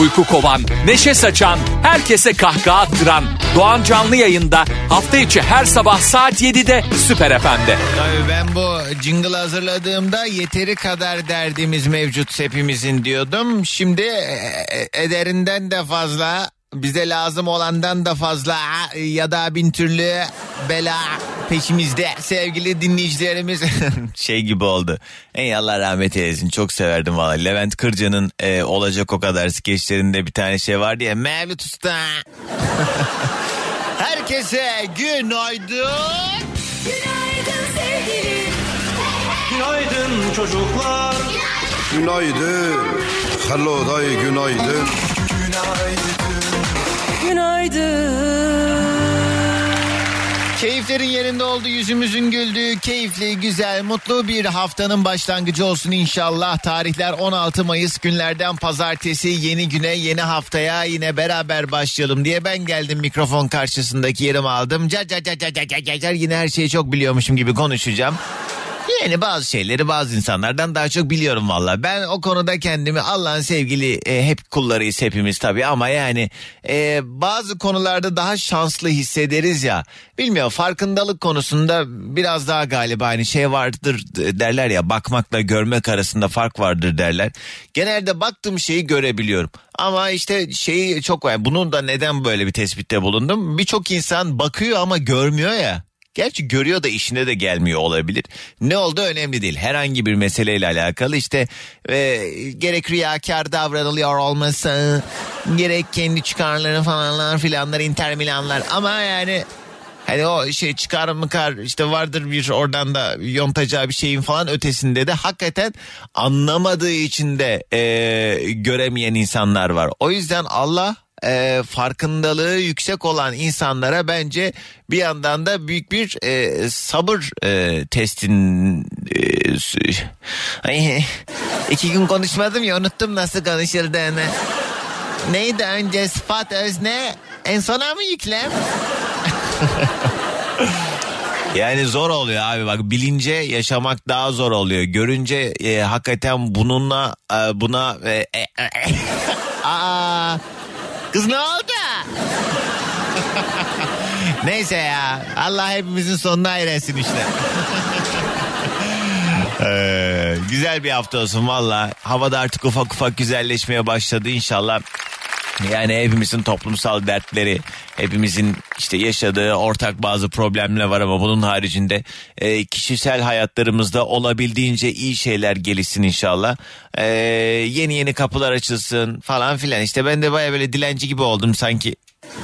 Uyku kovan, neşe saçan, herkese kahkaha attıran Doğan Canlı yayında hafta içi her sabah saat 7'de Süper FM'de. Tabii ben bu jingle hazırladığımda yeteri kadar derdimiz mevcut hepimizin diyordum. Şimdi e, ederinden de fazla bize lazım olandan da fazla ya da bin türlü bela peşimizde sevgili dinleyicilerimiz şey gibi oldu. Ey Allah rahmet eylesin çok severdim valla. Levent Kırca'nın e, olacak o kadar skeçlerinde bir tane şey vardı ya Mevlüt Usta. Herkese günaydın. Günaydın sevgilim. Günaydın çocuklar. Günaydın. Hello day günaydın. Keyiflerin yerinde oldu, yüzümüzün güldüğü, keyifli, güzel, mutlu bir haftanın başlangıcı olsun inşallah. Tarihler 16 Mayıs günlerden pazartesi yeni güne, yeni haftaya yine beraber başlayalım diye ben geldim mikrofon karşısındaki yerimi aldım. Car car car car car car yine her şeyi çok biliyormuşum gibi konuşacağım. Yani bazı şeyleri bazı insanlardan daha çok biliyorum valla. Ben o konuda kendimi Allah'ın sevgili e, hep kullarıyız hepimiz tabii ama yani e, bazı konularda daha şanslı hissederiz ya. Bilmiyorum farkındalık konusunda biraz daha galiba aynı şey vardır derler ya bakmakla görmek arasında fark vardır derler. Genelde baktığım şeyi görebiliyorum. Ama işte şeyi çok var. Bunun da neden böyle bir tespitte bulundum? Birçok insan bakıyor ama görmüyor ya. Gerçi görüyor da işine de gelmiyor olabilir. Ne oldu önemli değil. Herhangi bir meseleyle alakalı işte e, gerek riyakar davranılıyor olması, gerek kendi çıkarları falanlar filanlar, Inter Milanlar ama yani Hani o şey çıkar mı kar işte vardır bir oradan da yontacağı bir şeyin falan ötesinde de hakikaten anlamadığı için de e, göremeyen insanlar var. O yüzden Allah e, farkındalığı yüksek olan insanlara bence bir yandan da büyük bir e, sabır e, testin e, iki gün konuşmadım ya unuttum nasıl konuşuldığını. Neydi önce sıfat özne en sona mı yüklem? Yani zor oluyor abi bak bilince yaşamak daha zor oluyor. Görünce e, hakikaten bununla e, buna e, e, e, Aa, kız ne oldu? Neyse ya Allah hepimizin sonuna ayırsın işte. Ee, güzel bir hafta olsun valla. Havada artık ufak ufak güzelleşmeye başladı inşallah. Yani hepimizin toplumsal dertleri, hepimizin işte yaşadığı ortak bazı problemler var ama bunun haricinde e, kişisel hayatlarımızda olabildiğince iyi şeyler gelişsin inşallah. E, yeni yeni kapılar açılsın falan filan. İşte ben de baya böyle dilenci gibi oldum sanki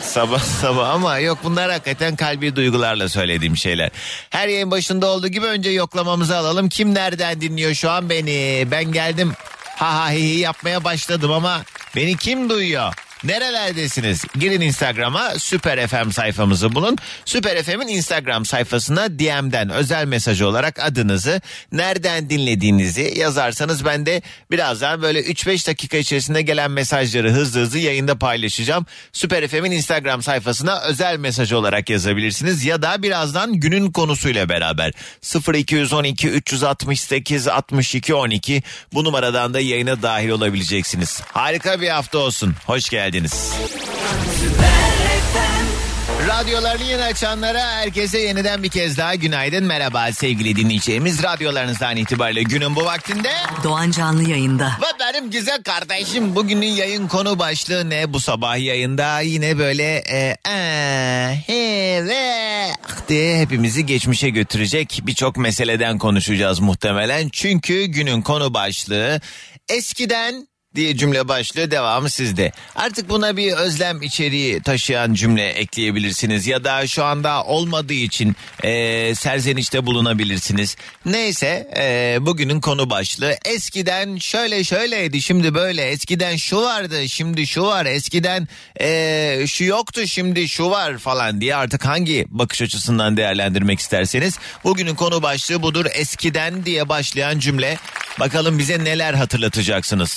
sabah sabah ama yok bunlar hakikaten kalbi duygularla söylediğim şeyler. Her yayın başında olduğu gibi önce yoklamamızı alalım. Kim nereden dinliyor şu an beni? Ben geldim ha ha hi hi yapmaya başladım ama beni kim duyuyor? Nerelerdesiniz? Girin Instagram'a Süper FM sayfamızı bulun. Süper FM'in Instagram sayfasına DM'den özel mesaj olarak adınızı, nereden dinlediğinizi yazarsanız ben de birazdan böyle 3-5 dakika içerisinde gelen mesajları hızlı hızlı yayında paylaşacağım. Süper FM'in Instagram sayfasına özel mesaj olarak yazabilirsiniz ya da birazdan günün konusuyla beraber 0212 368 62 12 bu numaradan da yayına dahil olabileceksiniz. Harika bir hafta olsun. Hoş geldiniz. Radyolarını yeni açanlara herkese yeniden bir kez daha günaydın merhaba sevgili dinleyicilerimiz. Radyolarınızdan itibariyle günün bu vaktinde Doğan Canlı yayında. ve benim güzel kardeşim bugünün yayın konu başlığı ne bu sabah yayında yine böyle e, e, he ve diye hepimizi geçmişe götürecek birçok meseleden konuşacağız muhtemelen. Çünkü günün konu başlığı eskiden diye cümle başlıyor devamı sizde. Artık buna bir özlem içeriği taşıyan cümle ekleyebilirsiniz. Ya da şu anda olmadığı için e, serzenişte bulunabilirsiniz. Neyse e, bugünün konu başlığı. Eskiden şöyle şöyleydi şimdi böyle. Eskiden şu vardı şimdi şu var. Eskiden e, şu yoktu şimdi şu var falan diye artık hangi bakış açısından değerlendirmek isterseniz. Bugünün konu başlığı budur. Eskiden diye başlayan cümle. Bakalım bize neler hatırlatacaksınız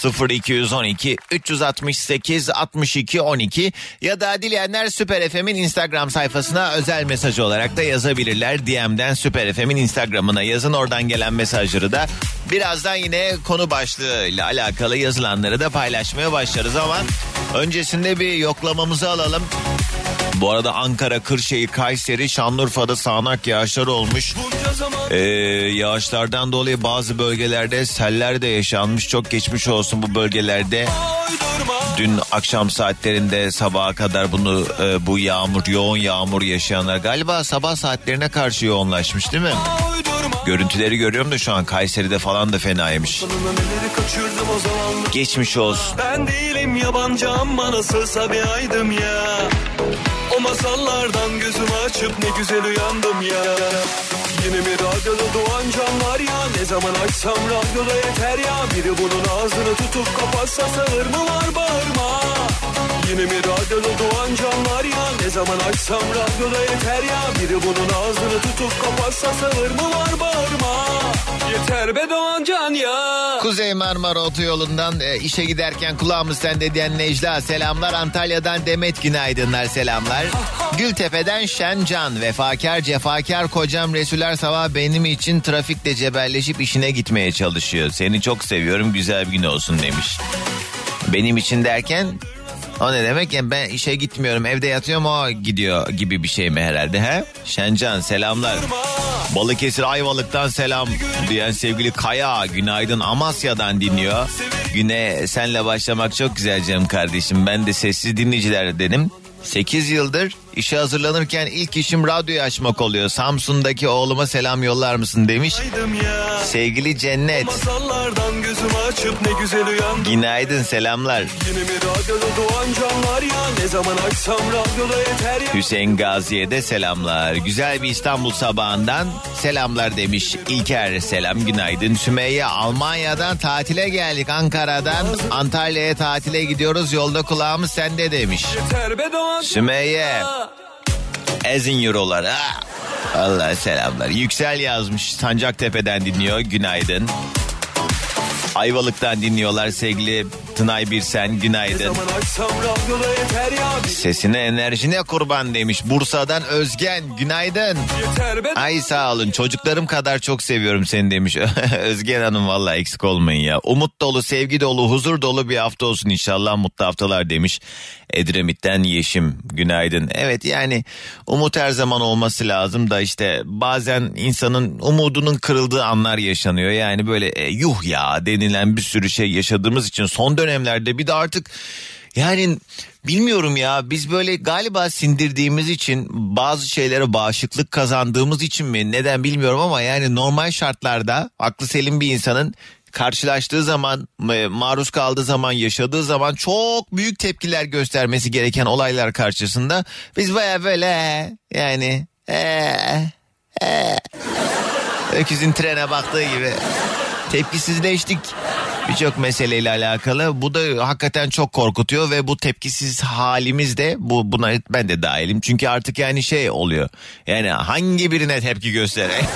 0212 368 62 12 ya da dileyenler Süper FM'in Instagram sayfasına özel mesaj olarak da yazabilirler DM'den Süper FM'in Instagram'ına yazın oradan gelen mesajları da birazdan yine konu başlığıyla alakalı yazılanları da paylaşmaya başlarız ama öncesinde bir yoklamamızı alalım. Bu arada Ankara, Kırşehir, Kayseri, Şanlıurfa'da sağanak yağışlar olmuş. Ee, yağışlardan dolayı bazı bölgelerde seller de yaşanmış. Çok geçmiş olsun bu bölgelerde. Dün akşam saatlerinde sabaha kadar bunu e, bu yağmur yoğun yağmur yaşayanlar galiba sabah saatlerine karşı yoğunlaşmış değil mi? Görüntüleri görüyorum da şu an Kayseri'de falan da fenaymış. Geçmiş olsun. Ben değilim yabancı ama nasılsa bir aydım ya masallardan gözümü açıp ne güzel uyandım ya. Yine bir radyoda doğan can var ya? Ne zaman açsam radyoda yeter ya? Biri bunun ağzını tutup kapatsa sağır mı var bağırma? Yine bir radyoda doğan can var ya? Ne zaman açsam radyoda yeter ya? Biri bunun ağzını tutup kapatsa sağır mı var bağırma Yeter be doğan can ya Kuzey Marmara Otoyolu'ndan e, işe giderken kulağımız sende diyen Necla selamlar. Antalya'dan Demet günaydınlar selamlar. Gültepe'den Şencan vefakar cefakar kocam Resuler Sabah benim için trafikte cebelleşip işine gitmeye çalışıyor. Seni çok seviyorum güzel bir gün olsun demiş. Benim için derken o ne demek yani ben işe gitmiyorum evde yatıyorum o gidiyor gibi bir şey mi herhalde he? Şencan selamlar. Balıkesir Ayvalık'tan selam diyen sevgili Kaya günaydın Amasya'dan dinliyor. Güne senle başlamak çok güzel canım kardeşim. Ben de sessiz dinleyiciler dedim. 8 yıldır işe hazırlanırken ilk işim radyoyu açmak oluyor. Samsun'daki oğluma selam yollar mısın demiş. Sevgili Cennet. Günaydın selamlar. Hüseyin Gazi'ye de selamlar. Güzel bir İstanbul sabahından selamlar demiş. İlker selam günaydın. Sümeyye Almanya'dan tatile geldik. Ankara'dan Antalya'ya tatile gidiyoruz. Yolda kulağımız sende demiş. Sümeyye. Ezin eurolar. Allah selamlar. Yüksel yazmış. Sancaktepe'den dinliyor. Günaydın. Ayvalık'tan dinliyorlar sevgili Tınay Birsen. Günaydın. Sesine enerjine kurban demiş. Bursa'dan Özgen. Günaydın. Ay sağ olun çocuklarım kadar çok seviyorum seni demiş. Özgen Hanım valla eksik olmayın ya. Umut dolu, sevgi dolu, huzur dolu bir hafta olsun inşallah mutlu haftalar demiş. Edremit'ten Yeşim günaydın. Evet yani umut her zaman olması lazım da işte bazen insanın umudunun kırıldığı anlar yaşanıyor. Yani böyle e, yuh ya denilen bir sürü şey yaşadığımız için son dönemlerde bir de artık yani bilmiyorum ya biz böyle galiba sindirdiğimiz için bazı şeylere bağışıklık kazandığımız için mi neden bilmiyorum ama yani normal şartlarda aklı selim bir insanın karşılaştığı zaman e, maruz kaldığı zaman yaşadığı zaman çok büyük tepkiler göstermesi gereken olaylar karşısında biz baya böyle "Ee, yani ee, ee." öküzün trene baktığı gibi tepkisizleştik birçok meseleyle alakalı. Bu da hakikaten çok korkutuyor ve bu tepkisiz halimiz de bu buna ben de dahilim. Çünkü artık yani şey oluyor. Yani hangi birine tepki göstereyim?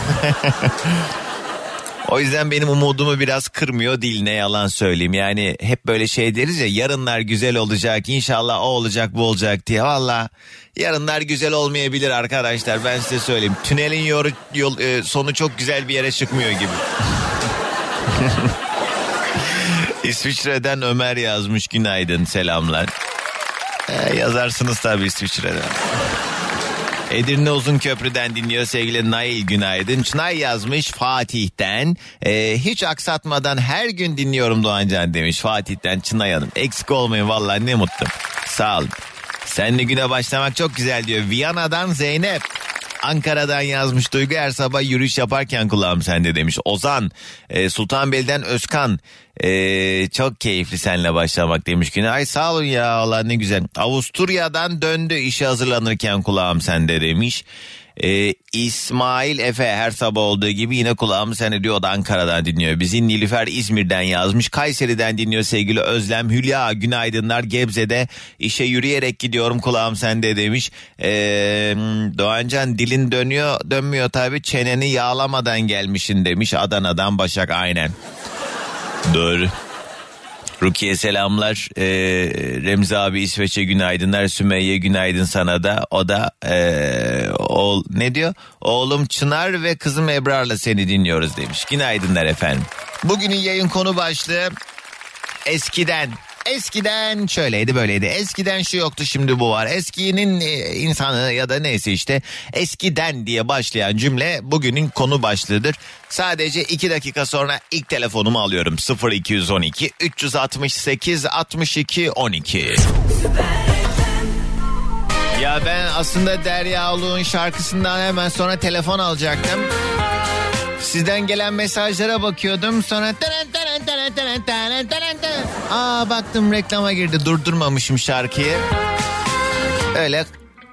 O yüzden benim umudumu biraz kırmıyor değil ne yalan söyleyeyim. Yani hep böyle şey deriz ya yarınlar güzel olacak inşallah o olacak bu olacak diye. Valla yarınlar güzel olmayabilir arkadaşlar ben size söyleyeyim. Tünelin yol, yol, e, sonu çok güzel bir yere çıkmıyor gibi. İsviçre'den Ömer yazmış günaydın selamlar. Ee, yazarsınız tabii İsviçre'den. Edirne Uzunköprü'den dinliyor sevgili Nail günaydın. Çınay yazmış Fatih'ten. Ee, hiç aksatmadan her gün dinliyorum Doğancan demiş Fatih'ten Çınay Hanım. Eksik olmayın vallahi ne mutlu. Sağ olun. Senle güne başlamak çok güzel diyor. Viyana'dan Zeynep. Ankara'dan yazmış Duygu her sabah yürüyüş yaparken kulağım sende demiş. Ozan, e, Sultanbeyli'den Özkan. E, çok keyifli seninle başlamak demiş güne. Ay sağ olun ya Allah ne güzel. Avusturya'dan döndü işe hazırlanırken kulağım sende demiş. E, İsmail Efe her sabah olduğu gibi yine kulağım sende diyor o da Ankara'dan dinliyor. Bizi Nilüfer İzmir'den yazmış. Kayseri'den dinliyor sevgili Özlem. Hülya günaydınlar Gebze'de işe yürüyerek gidiyorum kulağım sende demiş. E, Doğancan dilin dönüyor dönmüyor tabii çeneni yağlamadan gelmişin demiş Adana'dan Başak aynen. Doğru. Rukiye selamlar. Ee, Remzi abi İsveç'e günaydınlar. Sümeyye günaydın sana da. O da ee, oğul, ne diyor? Oğlum Çınar ve kızım Ebrar'la seni dinliyoruz demiş. Günaydınlar efendim. Bugünün yayın konu başlığı eskiden. Eskiden şöyleydi böyleydi. Eskiden şu yoktu şimdi bu var. Eskinin e, insanı ya da neyse işte eskiden diye başlayan cümle bugünün konu başlığıdır. Sadece iki dakika sonra ilk telefonumu alıyorum. 0212 368 62 12. Ya ben aslında Derya Uluğ'un şarkısından hemen sonra telefon alacaktım. Sizden gelen mesajlara bakıyordum sonra. Aa baktım reklama girdi durdurmamışım şarkıyı. Öyle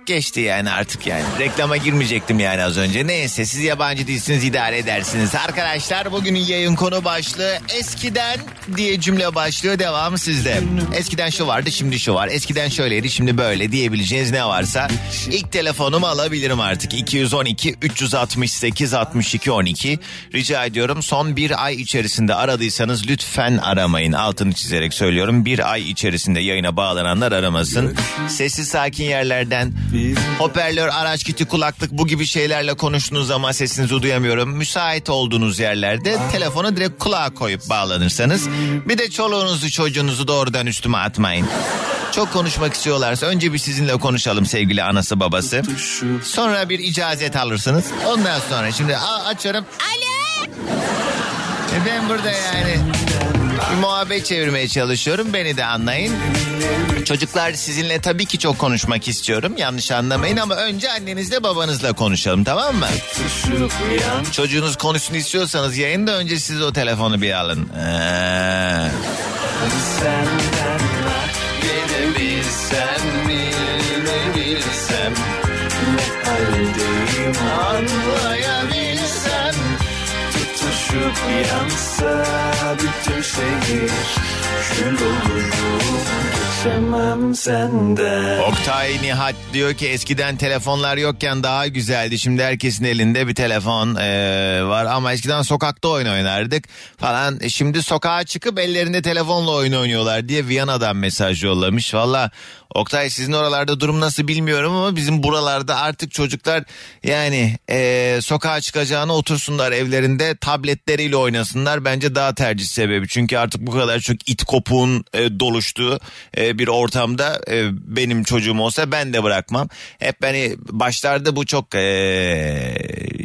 geçti yani artık yani. Reklama girmeyecektim yani az önce. Neyse siz yabancı değilsiniz idare edersiniz. Arkadaşlar bugünün yayın konu başlığı eskiden diye cümle başlıyor devamı sizde. Eskiden şu vardı şimdi şu var. Eskiden şöyleydi şimdi böyle diyebileceğiniz ne varsa ilk telefonumu alabilirim artık. 212 368 62 12 rica ediyorum son bir ay içerisinde aradıysanız lütfen aramayın. Altını çizerek söylüyorum bir ay içerisinde yayına bağlananlar aramasın. Sessiz sakin yerlerden hoparlör, araç kiti, kulaklık bu gibi şeylerle konuştuğunuz zaman sesinizi duyamıyorum. Müsait olduğunuz yerlerde telefonu direkt kulağa koyup bağlanırsanız bir de çoluğunuzu çocuğunuzu doğrudan üstüme atmayın. Çok konuşmak istiyorlarsa önce bir sizinle konuşalım sevgili anası babası. Sonra bir icazet alırsınız. Ondan sonra şimdi a- açıyorum. Alo. E ben burada yani muhabbet çevirmeye çalışıyorum. Beni de anlayın. Çocuklar sizinle tabii ki çok konuşmak istiyorum. Yanlış anlamayın ama önce annenizle babanızla konuşalım tamam mı? Çocuğunuz konuşsun istiyorsanız yayında önce siz o telefonu bir alın. Ee. Gelebilsem tutuşup yansa bütün şehir kül olurum geçemem senden. Oktay Nihat diyor ki eskiden telefonlar yokken daha güzeldi. Şimdi herkesin elinde bir telefon eee, var ama eskiden sokakta oyun oynardık falan. E, Şimdi sokağa çıkıp ellerinde telefonla oyun oynuyorlar diye Viyana'dan mesaj yollamış. Valla Oktay sizin oralarda durum nasıl bilmiyorum ama bizim buralarda artık çocuklar yani eee, sokağa çıkacağına otursunlar evlerinde tabletleriyle oynasınlar. Bence daha tercih sebebi. Çünkü artık bu kadar çok it kopuğun e, doluştuğu e, bir ortamda e, benim çocuğum olsa ben de bırakmam. Hep hani başlarda bu çok e,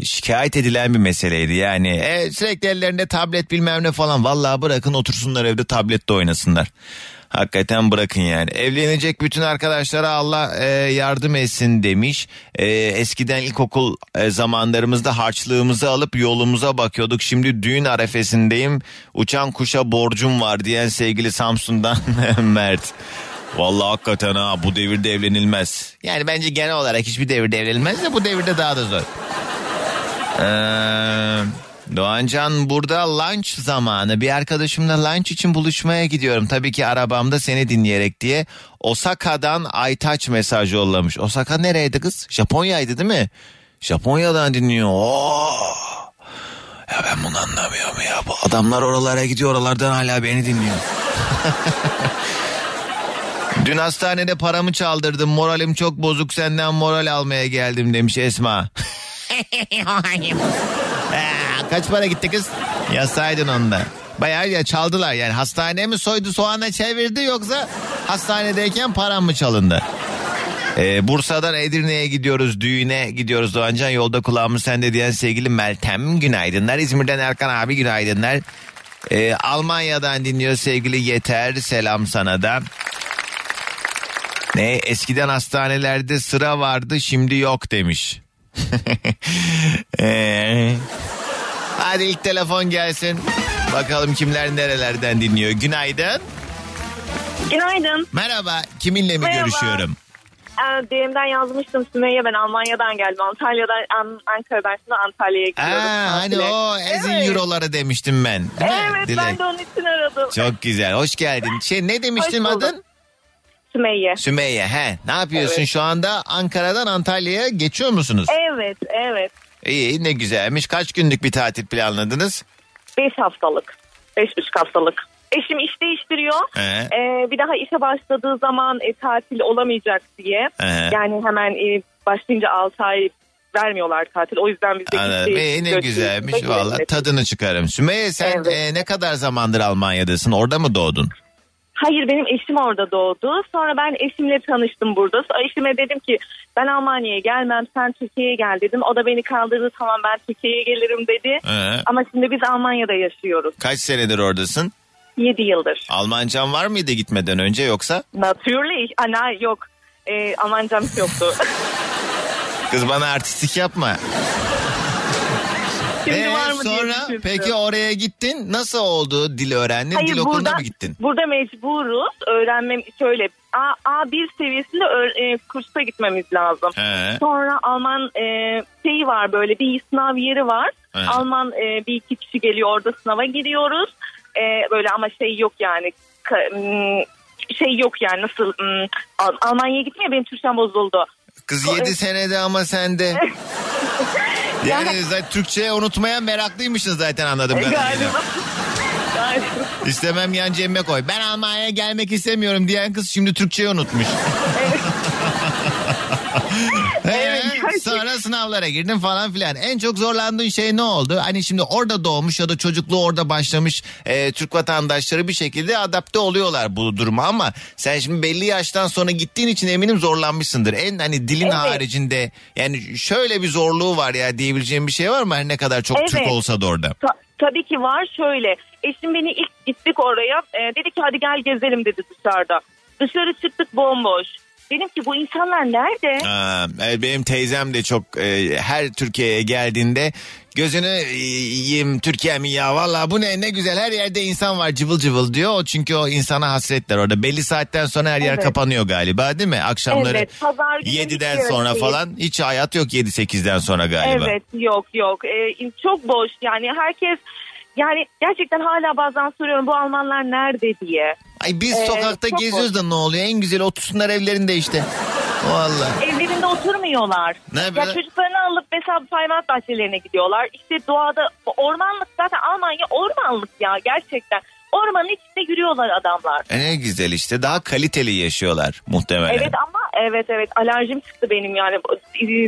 şikayet edilen bir meseleydi. Yani e, sürekli ellerinde tablet bilmem ne falan. Vallahi bırakın otursunlar evde tablette oynasınlar. Hakikaten bırakın yani. Evlenecek bütün arkadaşlara Allah e, yardım etsin demiş. E, eskiden ilkokul e, zamanlarımızda harçlığımızı alıp yolumuza bakıyorduk. Şimdi düğün arefesindeyim. Uçan kuşa borcum var diyen sevgili Samsun'dan Mert. Vallahi hakikaten ha bu devirde evlenilmez. Yani bence genel olarak hiçbir devirde evlenilmez de bu devirde daha da zor. Eee... Doğancan burada lunch zamanı. Bir arkadaşımla lunch için buluşmaya gidiyorum. Tabii ki arabamda seni dinleyerek diye. Osaka'dan Aytaç mesaj yollamış. Osaka nereydi kız? Japonya'ydı değil mi? Japonya'dan dinliyor. Oo. Ya ben bunu anlamıyorum ya. Bu adamlar oralara gidiyor oralardan hala beni dinliyor. Dün hastanede paramı çaldırdım. Moralim çok bozuk senden moral almaya geldim demiş Esma. Kaç para gitti kız? Yasaydın onda. Bayağı ya çaldılar yani hastaneye mi soydu soğana çevirdi yoksa hastanedeyken param mı çalındı? Ee, Bursa'dan Edirne'ye gidiyoruz düğüne gidiyoruz Doğancan yolda kulağımız sende diyen sevgili Meltem günaydınlar İzmir'den Erkan abi günaydınlar Ee, Almanya'dan dinliyor sevgili Yeter selam sana da ne eskiden hastanelerde sıra vardı şimdi yok demiş Ee, hadi ilk telefon gelsin. Bakalım kimler nerelerden dinliyor. Günaydın. Günaydın. Merhaba. Kiminle mi Merhaba. görüşüyorum? Ee, DM'den yazmıştım Sümeyye ben Almanya'dan geldim. Antalya'dan An- Ankara'dan şimdi Antalya'ya gidiyorum. Aa, hani o ezin Evet. euroları demiştim ben. Değil mi? Evet Dilek? ben de onun için aradım. Çok güzel. Hoş geldin. Şey ne demiştin adın? Sümeyye. Sümeyye. He. Ne yapıyorsun Evet. şu anda? Ankara'dan Antalya'ya geçiyor musunuz? Evet evet. İyi ne güzelmiş. Kaç günlük bir tatil planladınız? 5 haftalık. 5,5 haftalık. Eşim iş değiştiriyor. He. Ee, bir daha işe başladığı zaman e, tatil olamayacak diye. He. Yani hemen e, başlayınca 6 ay vermiyorlar tatil. O yüzden biz de Anladım. İyi, ne güzelmiş. Valla tadını çıkarım. Sümeyye sen Evet. e, ne kadar zamandır Almanya'dasın? Orada mı doğdun? Hayır benim eşim orada doğdu. Sonra ben eşimle tanıştım burada. Sonra eşime dedim ki ben Almanya'ya gelmem sen Türkiye'ye gel dedim. O da beni kaldırdı tamam ben Türkiye'ye gelirim dedi. He. Ama şimdi biz Almanya'da yaşıyoruz. Kaç senedir oradasın? 7 yıldır. Almancan var mıydı gitmeden önce yoksa? Naturally. Ana yok. Ee, Almancam yoktu. Kız bana artistik yapma. Şimdi Ee, var mı diye sonra düşündüm. peki oraya gittin. Nasıl oldu? Dil öğrendin. Hayır Dil okuluna burada, mı gittin? burada mecburuz. Öğrenmem şöyle A, A1 seviyesinde ö- e, kursa gitmemiz lazım. He. Sonra Alman e, şeyi var böyle bir sınav yeri var. He. Alman e, bir iki kişi geliyor orada sınava giriyoruz. E, böyle ama şey yok yani Ka- m, şey yok yani nasıl m, Al- Almanya'ya benim Türkçem bozuldu. Kız O- 7 senede ama sende. yani zaten Türkçe unutmaya meraklıymışsın zaten anladım E, kadarıyla. galiba. İstemem yan cebime koy. Ben Almanya'ya gelmek istemiyorum diyen kız şimdi Türkçeyi unutmuş. Evet, sonra sınavlara girdin falan filan. En çok zorlandığın şey ne oldu? Hani şimdi orada doğmuş ya da çocukluğu orada başlamış e, Türk vatandaşları bir şekilde adapte oluyorlar bu duruma ama sen şimdi belli yaştan sonra gittiğin için eminim zorlanmışsındır. En hani dilin Evet. haricinde yani şöyle bir zorluğu var ya diyebileceğim bir şey var mı? Her ne kadar çok Türk Evet. olsa da orada. Ta- tabii ki var şöyle. Eşim beni ilk gittik oraya. e, dedi ki hadi gel gezelim dedi dışarıda. Dışarı çıktık bomboş. Dedim ki bu insanlar nerede? Aa, evet, benim teyzem de çok e, her Türkiye'ye geldiğinde gözünü e, yiyeyim Türkiye mi ya valla bu ne ne güzel her yerde insan var cıvıl cıvıl diyor. O çünkü o insana hasretler orada belli saatten sonra her yer Evet. kapanıyor galiba değil mi? Akşamları Evet, pazar günü 7'den bitiyor sonra şey. falan hiç hayat yok 7-8'den sonra galiba. Evet yok yok. E, çok boş yani herkes yani gerçekten hala bazen soruyorum bu Almanlar nerede diye. Ay biz Ee, sokakta geziyoruz da ne oluyor en güzel otursunlar evlerinde işte. Valla. Evlerinde oturmuyorlar. Ne ya böyle? çocuklarını alıp mesela hayvanat bahçelerine gidiyorlar. İşte doğada ormanlık zaten Almanya ormanlık ya gerçekten. Ormanın içinde yürüyorlar adamlar. E ne güzel işte daha kaliteli yaşıyorlar muhtemelen. Evet ama evet evet alerjim çıktı benim yani.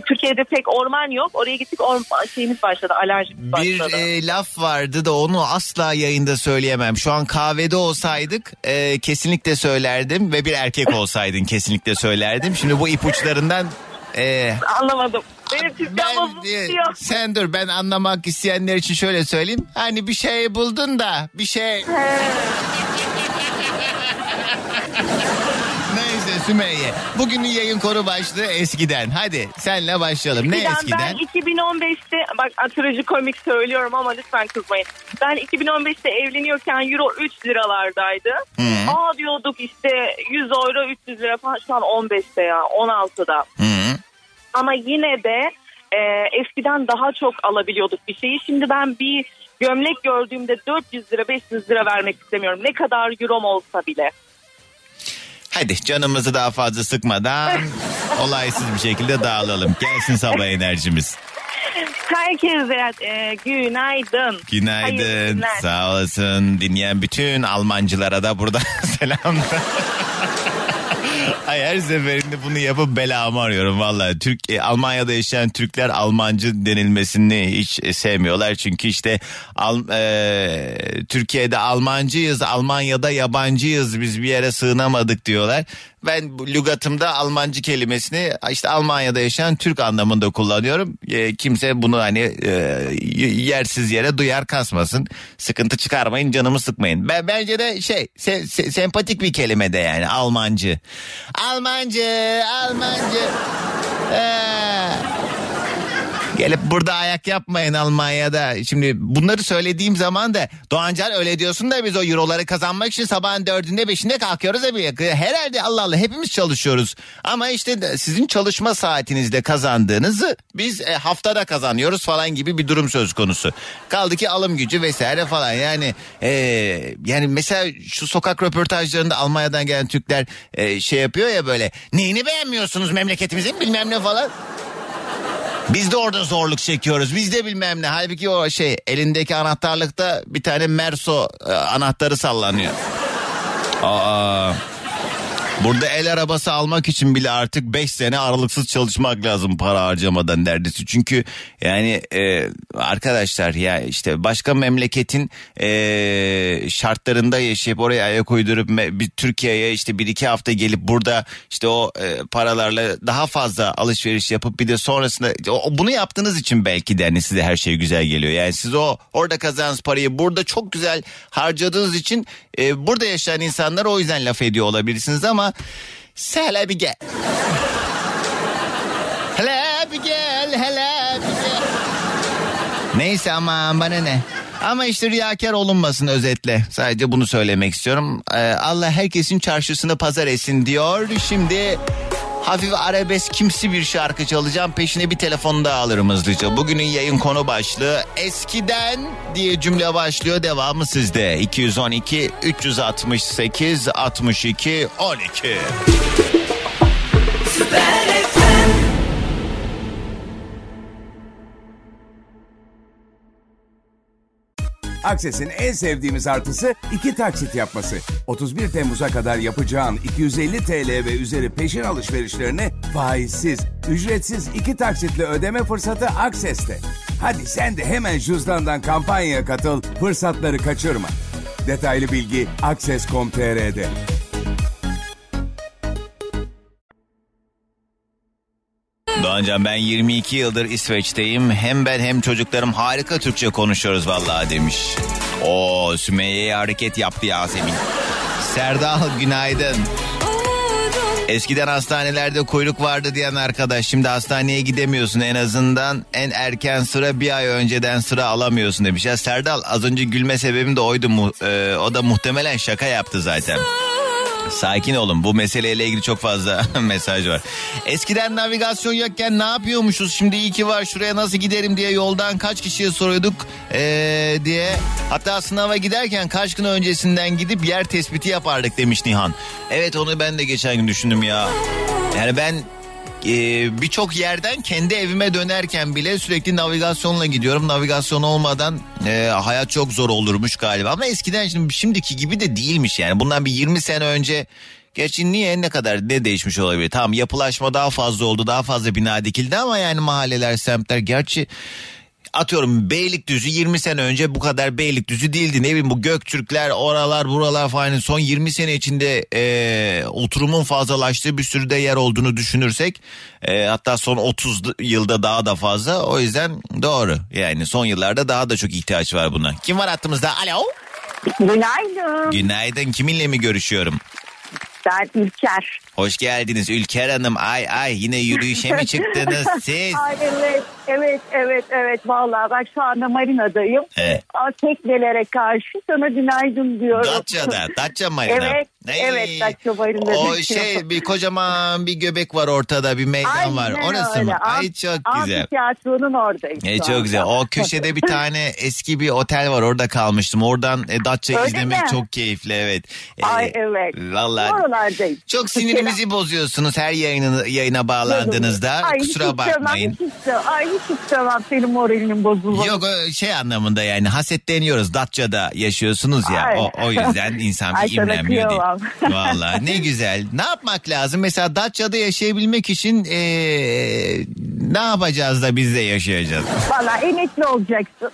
Türkiye'de pek orman yok. Oraya gittik orman şeyimiz başladı alerjimiz Bir başladı. e, laf vardı da onu asla yayında söyleyemem. Şu an kahvede olsaydık e, kesinlikle söylerdim ve bir erkek olsaydın kesinlikle söylerdim. Şimdi bu ipuçlarından e, Anlamadım. Benim Türkçem diyor. sen dur ben anlamak isteyenler için şöyle söyleyeyim. Hani bir şey buldun da bir şey Sümeyye. Bugünün yayın konu başlığı eskiden. Hadi senle başlayalım. Ne Eskiden eskiden? Ben 2015'te bak trajikomik söylüyorum ama lütfen kızmayın. Ben 2015'te evleniyorken euro 3 liralardaydı. Hı. Aa diyorduk işte 100 euro 300 lira falan şu an 15'te ya 16'da. Hı. Ama yine de e, eskiden daha çok alabiliyorduk bir şeyi. Şimdi ben bir gömlek gördüğümde 400 lira 500 lira vermek istemiyorum. Ne kadar eurom olsa bile. Hadi canımızı daha fazla sıkmadan olaysız bir şekilde dağılalım. Gelsin sabah enerjimiz. Herkese e, günaydın. Günaydın. Sağ olasın. Dinleyen bütün Almancılara da burada selamlar. Ay her seferinde bunu yapıp belamı arıyorum valla. Türk e, Almanya'da yaşayan Türkler Almancı denilmesini hiç e, sevmiyorlar. Çünkü işte Al, e, Türkiye'de Almancıyız, Almanya'da yabancıyız. Biz bir yere sığınamadık diyorlar. Ben bu lügatımda Almancı kelimesini işte Almanya'da yaşayan Türk anlamında kullanıyorum. E, kimse bunu hani e, yersiz yere duyar kasmasın. Sıkıntı çıkarmayın, canımı sıkmayın. Ben bence de şey se- se- sempatik bir kelime de yani Almancı. Almancı, Almancı. Ee, Gelip burada ayak yapmayın Almanya'da. Şimdi bunları söylediğim zaman da Doğancan öyle diyorsun da biz o euroları kazanmak için sabahın dördünde beşinde kalkıyoruz abi. Herhalde Allah Allah hepimiz çalışıyoruz. Ama işte sizin çalışma saatinizde kazandığınızı biz e, haftada kazanıyoruz falan gibi bir durum söz konusu. Kaldı ki alım gücü vesaire falan yani e, yani mesela şu sokak röportajlarında Almanya'dan gelen Türkler e, şey yapıyor ya böyle neyini beğenmiyorsunuz memleketimizin bilmem ne falan. Biz de orada zorluk çekiyoruz. Biz de bilmem ne. Halbuki o şey elindeki anahtarlıkta bir tane Merso e, anahtarı sallanıyor. Aa. Burada el arabası almak için bile artık 5 sene aralıksız çalışmak lazım para harcamadan neredeyse. Çünkü yani e, arkadaşlar ya işte başka memleketin e, şartlarında yaşayıp oraya ayak uydurup bir Türkiye'ye işte bir iki hafta gelip burada işte o e, paralarla daha fazla alışveriş yapıp bir de sonrasında o, bunu yaptığınız için belki de hani size her şey güzel geliyor. Yani siz o orada kazandığınız parayı burada çok güzel harcadığınız için e, burada yaşayan insanlar o yüzden laf ediyor olabilirsiniz ama hele bir gel. hele bir gel, hele bir gel. Neyse aman bana ne. Ama işte riyakar olunmasın özetle. Sadece bunu söylemek istiyorum. Ee, Allah herkesin çarşısını pazar etsin diyor. Şimdi hafif arabesk kimsi bir şarkı çalacağım. Peşine bir telefon daha alırım hızlıca. Bugünün yayın konu başlığı eskiden diye cümle başlıyor. Devamı sizde. 212 368 62 12. Akses'in en sevdiğimiz artısı iki taksit yapması. 31 Temmuz'a kadar yapacağın 250 TL ve üzeri peşin alışverişlerini faizsiz, ücretsiz iki taksitle ödeme fırsatı Akses'te. Hadi sen de hemen cüzdandan kampanyaya katıl, fırsatları kaçırma. Detaylı bilgi Akses.com.tr'de. Doğancan ben 22 yıldır İsveç'teyim. Hem ben hem çocuklarım harika Türkçe konuşuyoruz vallahi demiş. O Sümeyye'ye hareket yaptı Yasemin. Serdal günaydın. Eskiden hastanelerde kuyruk vardı diyen arkadaş şimdi hastaneye gidemiyorsun en azından en erken sıra bir ay önceden sıra alamıyorsun demiş. Ya Serdal az önce gülme sebebim de oydu mu, e, o da muhtemelen şaka yaptı zaten. Sakin olun bu meseleyle ilgili çok fazla mesaj var. Eskiden navigasyon yokken ne yapıyormuşuz şimdi iyi ki var şuraya nasıl giderim diye yoldan kaç kişiye soruyorduk ee, diye. Hatta sınava giderken kaç gün öncesinden gidip yer tespiti yapardık demiş Nihan. Evet onu ben de geçen gün düşündüm ya. Yani ben e, birçok yerden kendi evime dönerken bile sürekli navigasyonla gidiyorum. Navigasyon olmadan e, hayat çok zor olurmuş galiba. Ama eskiden şimdi şimdiki gibi de değilmiş yani. Bundan bir 20 sene önce Gerçi niye ne kadar ne değişmiş olabilir? Tamam yapılaşma daha fazla oldu daha fazla bina dikildi ama yani mahalleler semtler gerçi atıyorum Beylikdüzü 20 sene önce bu kadar Beylikdüzü değildi. Ne bileyim bu Göktürkler oralar buralar falan son 20 sene içinde e, oturumun fazlalaştığı bir sürü de yer olduğunu düşünürsek e, hatta son 30 yılda daha da fazla o yüzden doğru yani son yıllarda daha da çok ihtiyaç var buna. Kim var hattımızda? Alo. Günaydın. Günaydın kiminle mi görüşüyorum? Ben İlker. Hoş geldiniz Ülker Hanım. Ay ay yine yürüyüşe mi çıktınız siz? Ay evet, evet, evet, evet. Vallahi ben şu anda marinadayım. Evet. Teknelere karşı sana günaydın diyorum. Datça'da, Datça Marina. Evet, Ay, evet Datça Marina. O şey bir kocaman bir göbek var ortada bir meydan Aynen var. Orası öyle. mı? Ay çok güzel. Amfiteyatronun oradayım. E, çok güzel. O köşede bir tane eski bir otel var. Orada kalmıştım. Oradan e, Datça Öyle izlemek mi? çok keyifli. Evet. E, Ay evet. Vallahi Oralardayım. çok sinirimizi bozuyorsunuz her yayını, yayına bağlandığınızda. Ay, hiç Kusura istemem, bakmayın. Hiç istemem, ay hiç istemem senin moralinin bozulması. Yok şey anlamında yani hasetleniyoruz. Datça'da yaşıyorsunuz ya. Ay. O, o yüzden insan bir imrenmiyor değil. Valla ne güzel. Ne yapmak lazım? Mesela Datça'da yaşayabilmek için eee, ne yapacağız da biz de yaşayacağız? Valla emekli olacaksın.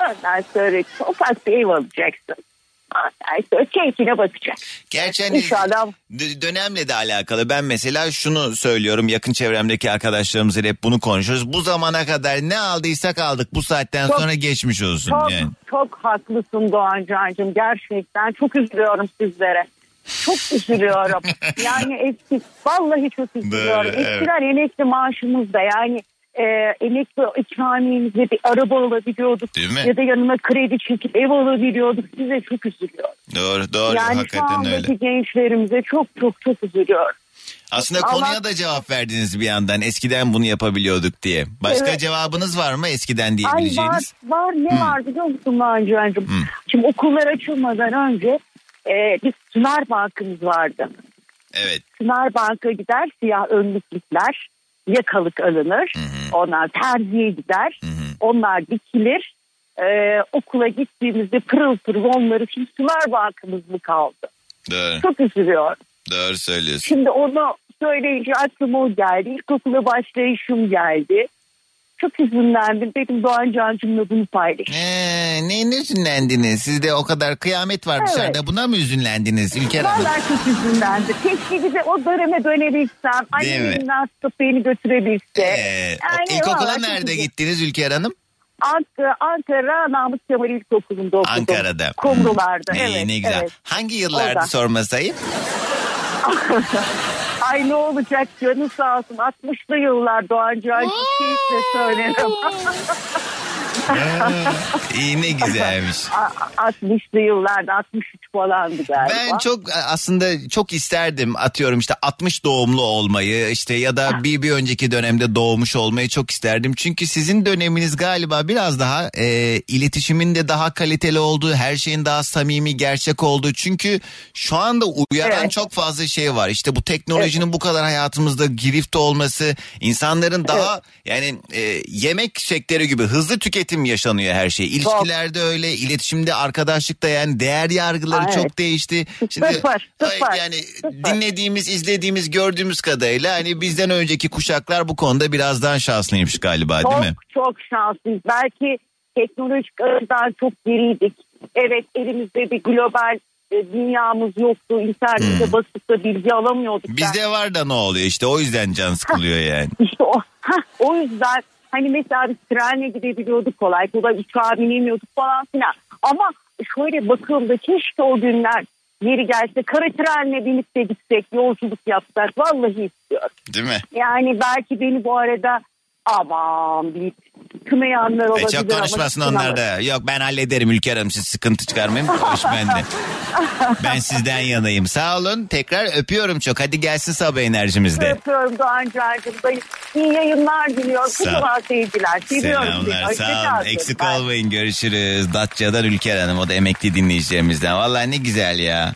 Ondan sonra ufak bir ev alacaksın. Sonra keyfine bakacaksın. Gerçi hani İnşallah. dönemle de alakalı. Ben mesela şunu söylüyorum. Yakın çevremdeki arkadaşlarımızla hep bunu konuşuyoruz. Bu zamana kadar ne aldıysak aldık. Bu saatten Çok- sonra geçmiş olsun. Çok Yani. çok haklısın Doğan Can'cığım. Gerçekten çok üzülüyorum sizlere. Çok üzülüyorum. yani eski vallahi çok üzülüyorum. Doğru, evet. Eskiden emekli maaşımız da yani e, emekli ikramiyemize bir araba alabiliyorduk. Değil mi? Ya da yanına kredi çekip ev alabiliyorduk. Size çok üzülüyorum. Doğru doğru yani şu hakikaten öyle. gençlerimize çok çok çok üzülüyorum. Aslında Ama- konuya da cevap verdiniz bir yandan. Eskiden bunu yapabiliyorduk diye. Başka Evet. cevabınız var mı eskiden Ay var, diyebileceğiniz? var ne var biliyor musun Nacihan'cığım? Hı. Şimdi okullar açılmadan önce e, bir Sümer Bank'ımız vardı. Evet. Sümer Bank'a gider siyah önlüklükler yakalık alınır. Onlar terziye gider. Onlar dikilir. E, okula gittiğimizde pırıl pırıl onları için Sümer Bank'ımız mı kaldı? Doğru. Çok üzülüyor. Doğru söylüyorsun. Şimdi onu söyleyince aklıma o geldi. İlkokula başlayışım geldi. Çok üzünlendim. Dedim Doğan Can'cımla bunu paylaş. Ee, neyin üzünlendiniz? Sizde o kadar kıyamet var Evet. dışarıda. Buna mı üzünlendiniz Ülker Hanım? Vallahi çok üzünlendim. Keşke bir de o döneme dönebilsem. Annemden tutup beni götürebilse. Ee, Yani ilkokula çok nerede gittiniz Ülker Hanım? Ankara, Ankara Namık Kemal İlkokulu'nda okudum. Ankara'da. Kumrularda. İyi, evet. ne güzel. evet. Hangi yıllardı Orada. sormasayım? Ay ne olacak canı sağ olsun. 60'lı yıllar Doğan keyifle söylerim. İyi ne güzelmiş. A- 60'lı yıllarda 63 falandı galiba. Ben çok aslında çok isterdim atıyorum işte 60 doğumlu olmayı işte ya da bir bir önceki dönemde doğmuş olmayı çok isterdim. Çünkü sizin döneminiz galiba biraz daha e, iletişimin de daha kaliteli olduğu, her şeyin daha samimi, gerçek olduğu. Çünkü şu anda uyaran Evet. çok fazla şey var. İşte bu teknolojinin bu kadar hayatımızda girifte olması, insanların daha yani e, yemek sektörü gibi hızlı tüketim yaşanıyor her şey. İlişkilerde öyle, iletişimde, arkadaşlıkta yani değer yargıları Evet. çok değişti. Sıfır, sıfır. yani Sıfır. dinlediğimiz, izlediğimiz, gördüğümüz kadarıyla hani bizden önceki kuşaklar bu konuda biraz daha şanslıymış galiba çok, değil mi? Çok şanslıyız. Belki teknolojik açıdan çok geriydik. Evet elimizde bir global e, dünyamız yoktu. İnternette basıp da bilgi alamıyorduk. Hmm. Bizde var da ne oluyor işte o yüzden can sıkılıyor yani. İşte o, o yüzden hani mesela biz trenle gidebiliyorduk kolay kolay uçağa binemiyorduk falan filan. Ama şöyle bakıldığında keşke o günler yeri gelse kara trenle binip de gitsek yolculuk yapsak vallahi istiyorum. Değil mi? Yani belki beni bu arada aman bir kınayanlar E olabilir çok ama konuşmasın onlar da. Yok ben hallederim Ülker Hanım siz sıkıntı çıkarmayın. Hoş bende. Ben sizden yanayım. Sağ olun. Tekrar öpüyorum çok. Hadi gelsin sabah enerjimizde. Öpüyorum Doğancı'cığım. İyi yayınlar diliyorum. Sağ ol. Kocaman sevgiler. Seviyorum seni. Selamlar sağ olun. Eksik canım. olmayın görüşürüz. Datça'dan Ülker Hanım o da emekli dinleyicilerimizden. Vallahi ne güzel ya.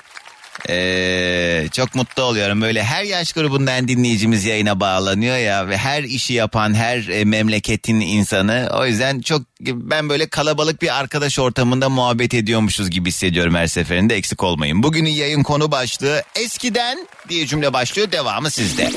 Ee, çok mutlu oluyorum. Böyle her yaş grubundan dinleyicimiz yayına bağlanıyor ya ve her işi yapan her e, memleketin insanı. O yüzden çok ben böyle kalabalık bir arkadaş ortamında muhabbet ediyormuşuz gibi hissediyorum her seferinde. Eksik olmayın. Bugünün yayın konu başlığı eskiden diye cümle başlıyor. Devamı sizde.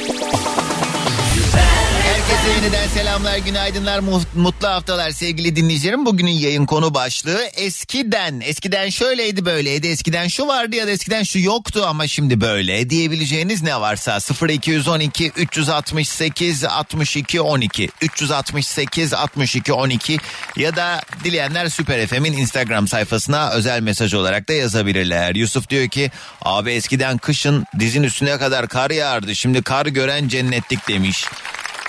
Herkese yeniden selamlar, günaydınlar, mu- mutlu haftalar sevgili dinleyicilerim. Bugünün yayın konu başlığı eskiden. Eskiden şöyleydi böyleydi, eskiden şu vardı ya da eskiden şu yoktu ama şimdi böyle diyebileceğiniz ne varsa 0212 368 62 12 368 62 12 ya da dileyenler Süper FM'in Instagram sayfasına özel mesaj olarak da yazabilirler. Yusuf diyor ki abi eskiden kışın dizin üstüne kadar kar yağardı şimdi kar gören cennetlik demiş.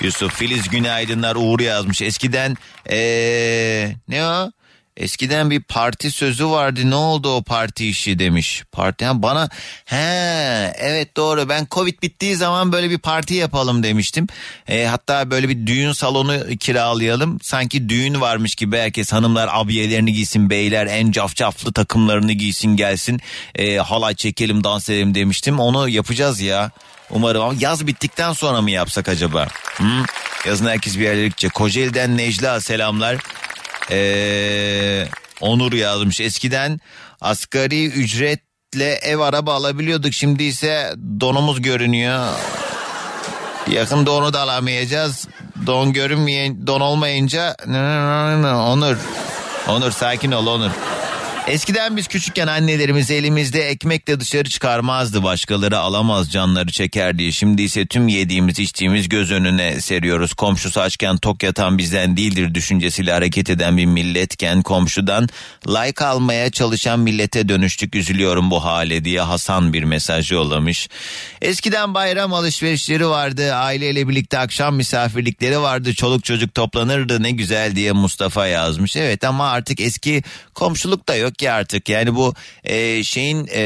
Yusuf Filiz günaydınlar Uğur yazmış. Eskiden ee, ne o? Eskiden bir parti sözü vardı ne oldu o parti işi demiş. Parti ha, bana he evet doğru ben Covid bittiği zaman böyle bir parti yapalım demiştim. E, hatta böyle bir düğün salonu kiralayalım. Sanki düğün varmış gibi herkes hanımlar abiyelerini giysin beyler en cafcaflı takımlarını giysin gelsin. E, halay çekelim dans edelim demiştim. Onu yapacağız ya. Umarım ama yaz bittikten sonra mı yapsak acaba? Hı? Yazın herkes bir yerlere gidecek. Kocaeli'den Necla selamlar. Ee, Onur yazmış. Eskiden asgari ücretle ev araba alabiliyorduk. Şimdi ise donumuz görünüyor. Yakında onu da alamayacağız. Don görünmeyen, don olmayınca Onur. Onur sakin ol Onur. Eskiden biz küçükken annelerimiz elimizde ekmekle dışarı çıkarmazdı. Başkaları alamaz canları çeker diye. Şimdi ise tüm yediğimiz içtiğimiz göz önüne seriyoruz. Komşusu açken tok yatan bizden değildir düşüncesiyle hareket eden bir milletken komşudan like almaya çalışan millete dönüştük üzülüyorum bu hale diye Hasan bir mesaj yollamış. Eskiden bayram alışverişleri vardı. Aileyle birlikte akşam misafirlikleri vardı. Çoluk çocuk toplanırdı ne güzel diye Mustafa yazmış. Evet ama artık eski komşuluk da yok ki artık. Yani bu e, şeyin e,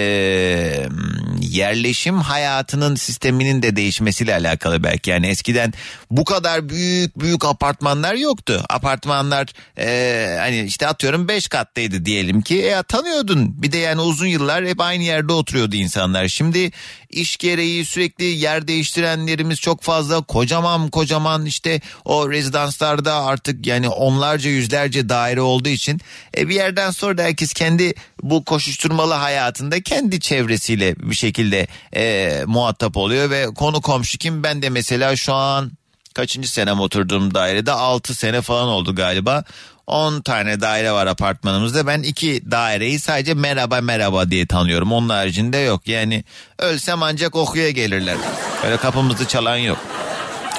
yerleşim hayatının sisteminin de değişmesiyle alakalı belki. Yani eskiden bu kadar büyük büyük apartmanlar yoktu. Apartmanlar e, hani işte atıyorum 5 katlıydı diyelim ki. E, tanıyordun. Bir de yani uzun yıllar hep aynı yerde oturuyordu insanlar. Şimdi iş gereği sürekli yer değiştirenlerimiz çok fazla. Kocaman kocaman işte o rezidanslarda artık yani onlarca yüzlerce daire olduğu için e, bir yerden sonra da herkes kendi bu koşuşturmalı hayatında kendi çevresiyle bir şekilde e, muhatap oluyor ve konu komşu kim ben de mesela şu an kaçıncı senem oturduğum dairede 6 sene falan oldu galiba. 10 tane daire var apartmanımızda. Ben iki daireyi sadece merhaba merhaba diye tanıyorum. Onun haricinde yok. Yani ölsem ancak okuya gelirler. Böyle kapımızı çalan yok.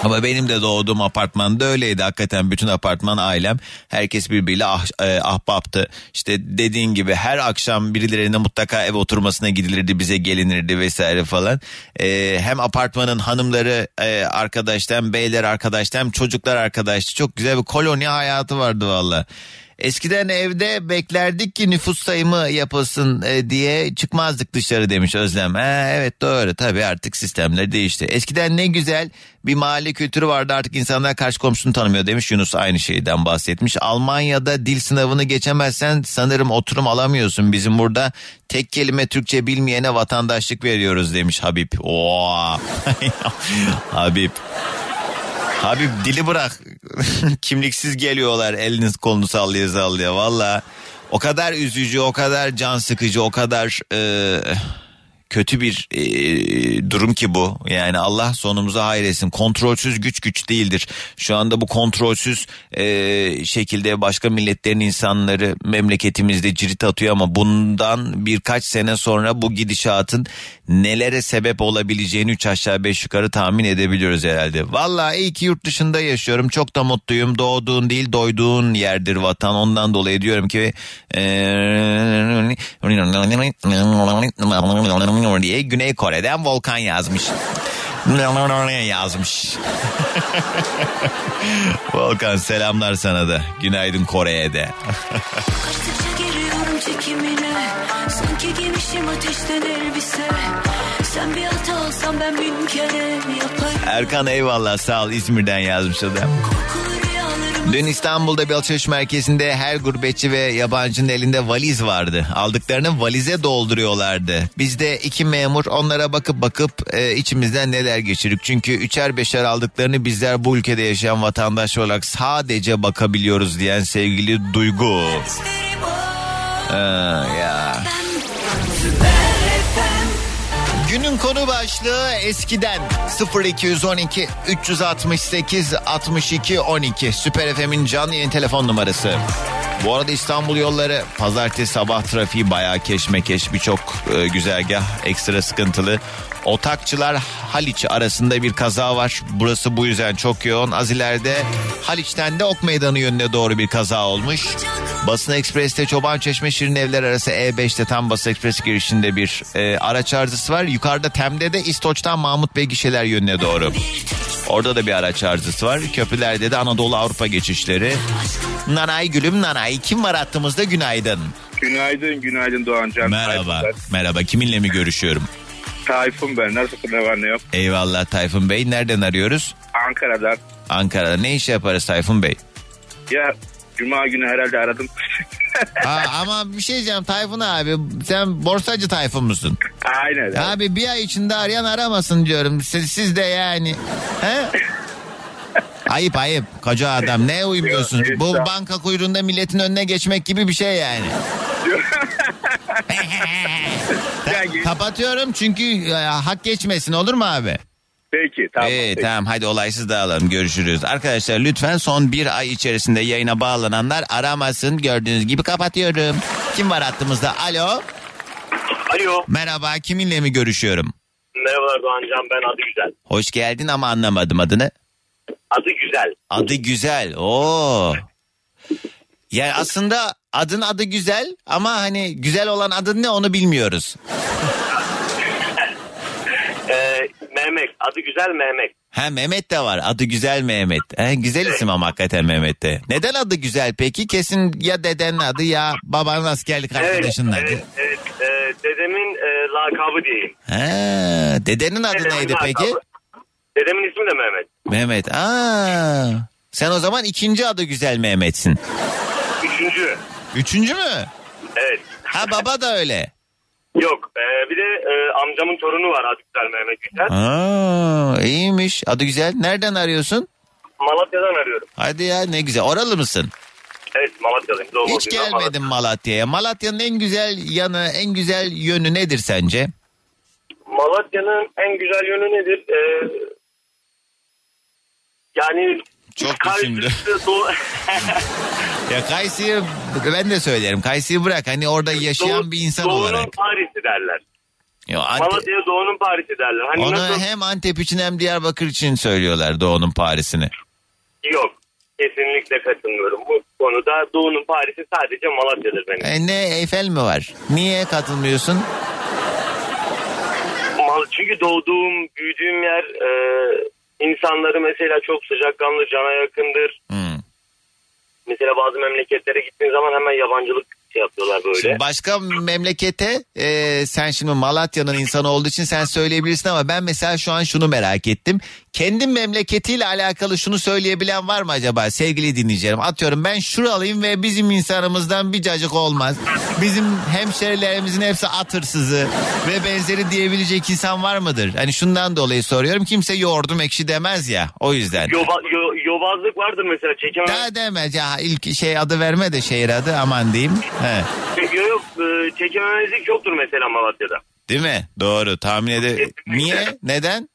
Ama benim de doğduğum apartmanda öyleydi. Hakikaten bütün apartman ailem herkes birbiriyle ah, e, ahbaptı. İşte dediğin gibi her akşam birilerine mutlaka ev oturmasına gidilirdi bize gelinirdi vesaire falan. E, hem apartmanın hanımları e, arkadaştı hem beyler arkadaştı hem çocuklar arkadaştı. Çok güzel bir koloni hayatı vardı valla. Eskiden evde beklerdik ki nüfus sayımı yapılsın e, diye çıkmazdık dışarı demiş Özlem. Ha, evet doğru tabii artık sistemler değişti. Eskiden ne güzel bir mahalle kültürü vardı artık insanlar karşı komşunu tanımıyor demiş Yunus aynı şeyden bahsetmiş. Almanya'da dil sınavını geçemezsen sanırım oturum alamıyorsun. Bizim burada tek kelime Türkçe bilmeyene vatandaşlık veriyoruz demiş Habib. Oo. Habib. Habib dili bırak. Kimliksiz geliyorlar eliniz kolunu sallaya sallaya valla. O kadar üzücü, o kadar can sıkıcı, o kadar e, kötü bir e, durum ki bu. Yani Allah sonumuza hayretsin. Kontrolsüz güç güç değildir. Şu anda bu kontrolsüz e, şekilde başka milletlerin insanları memleketimizde cirit atıyor ama bundan birkaç sene sonra bu gidişatın nelere sebep olabileceğini 3 aşağı 5 yukarı tahmin edebiliyoruz herhalde. Vallahi iyi ki yurt dışında yaşıyorum. Çok da mutluyum. Doğduğun değil doyduğun yerdir vatan. Ondan dolayı diyorum ki e, diye Güney Kore'den Volkan yazmış. yazmış. Volkan selamlar sana da. Günaydın Kore'ye de. Kaçtıkça giriyorum çekimine Sanki giymişim ateşten elbise Sen bir hata alsan ben bin kere yaparım Erkan eyvallah sağ ol İzmir'den yazmış adam. Korkulu Dün İstanbul'da bir alışveriş merkezinde her gurbetçi ve yabancının elinde valiz vardı. Aldıklarını valize dolduruyorlardı. Biz de iki memur onlara bakıp bakıp e, içimizden neler geçirdik. Çünkü üçer beşer aldıklarını bizler bu ülkede yaşayan vatandaş olarak sadece bakabiliyoruz diyen sevgili Duygu. Ha, ya. Günün konu başlığı eskiden 0212 368 62 12 Süper FM'in canlı yayın telefon numarası. Bu arada İstanbul yolları pazartesi sabah trafiği bayağı keşmekeş birçok e, güzergah ekstra sıkıntılı. Otakçılar Haliç arasında bir kaza var. Burası bu yüzden çok yoğun. Az ileride Haliç'ten de Ok Meydanı yönüne doğru bir kaza olmuş. Basın Ekspres'te Çoban Çeşme Şirin Evler arası E5'te tam Basın Ekspres girişinde bir e, araç arızası var. Yukarıda Tem'de de İstoç'tan Mahmut Bey gişeler yönüne doğru. Orada da bir araç arızası var. Köprülerde de Anadolu Avrupa geçişleri. Nanay gülüm nanay. Kim var hattımızda günaydın. Günaydın, günaydın Doğancan. Merhaba. Tayfun Merhaba kiminle mi görüşüyorum? Tayfun ben. Nasılsın ne var ne yok? Eyvallah Tayfun Bey. Nereden arıyoruz? Ankara'dan. Ankara'da. Ne iş yaparız Tayfun Bey? Ya Cuma günü herhalde aradım. Aa, ama bir şey diyeceğim Tayfun abi. Sen borsacı Tayfun musun? Aynen. Abi bir ay içinde arayan aramasın diyorum. Siz, siz de yani. He? Ayıp ayıp koca adam ne uymuyorsun? Bu banka kuyruğunda milletin önüne geçmek gibi bir şey yani. Kapatıyorum çünkü e, hak geçmesin olur mu abi? Peki tamam. Ee, peki. tamam hadi olaysız dağılalım görüşürüz. Arkadaşlar lütfen son bir ay içerisinde yayına bağlananlar aramasın gördüğünüz gibi kapatıyorum. Kim var hattımızda? Alo. Alo. Merhaba kiminle mi görüşüyorum? Merhabalar Doğancan ben adı güzel. Hoş geldin ama anlamadım adını. Adı güzel. Adı güzel. Oo. Yani aslında adın adı güzel ama hani güzel olan adın ne onu bilmiyoruz. Mehmet. Adı güzel Mehmet. Ha Mehmet de var. Adı güzel Mehmet. He, güzel isim ama hakikaten Mehmet de. Neden adı güzel peki? Kesin ya dedenin adı ya babanın askerlik arkadaşının adı. Evet, evet. Ee, dedemin e, lakabı diyeyim. Ha, dedenin adı Dedemin neydi peki? lakabı. Dedemin ismi de Mehmet. Mehmet. Aa. Sen o zaman ikinci adı güzel Mehmet'sin. Üçüncü. Üçüncü mü? Evet. Ha baba da öyle. Yok. ee, bir de e, amcamın torunu var adı güzel Mehmet Güzel. Aa, iyiymiş. Adı güzel. Nereden arıyorsun? Malatya'dan arıyorum. Hadi ya ne güzel. Oralı mısın? Evet Malatya'dayım. Hiç gelmedim Malatya'ya. Malatya'nın en güzel yanı, en güzel yönü nedir sence? Malatya'nın en güzel yönü nedir? Ee, yani Çok düşündü. ya Kayseri'yi ben de söylerim. Kayseri'yi bırak. Hani orada yaşayan bir insan Doğu'nun olarak. Paris'i derler. Ya Ante- Malatya'ya Doğu'nun Paris'i derler. Hani onu nasıl? hem Antep için hem Diyarbakır için söylüyorlar Doğu'nun Paris'ini. Yok. Kesinlikle katılmıyorum. Bu konuda Doğu'nun Paris'i sadece Malatya'dır benim. E ne Eyfel mi var? Niye katılmıyorsun? Çünkü doğduğum, büyüdüğüm yer e, insanları mesela çok sıcakkanlı, cana yakındır. Hmm. Mesela bazı memleketlere gittiğin zaman hemen yabancılık şey yapıyorlar böyle. Şimdi başka memlekete e, sen şimdi Malatya'nın insanı olduğu için sen söyleyebilirsin ama ben mesela şu an şunu merak ettim. Kendi memleketiyle alakalı şunu söyleyebilen var mı acaba sevgili dinleyicilerim? Atıyorum ben şuralıyım ve bizim insanımızdan bir cacık olmaz. Bizim hemşerilerimizin hepsi at hırsızı ve benzeri diyebilecek insan var mıdır? Hani şundan dolayı soruyorum. Kimse yoğurdum ekşi demez ya o yüzden. Yoba, yo- yobazlık vardır mesela çekemem. Daha demez ya ilk şey adı verme de şehir adı aman diyeyim. He. Yok yok e, çekememezlik yoktur mesela Malatya'da. Değil mi? Doğru tahmin ede. Niye? Neden?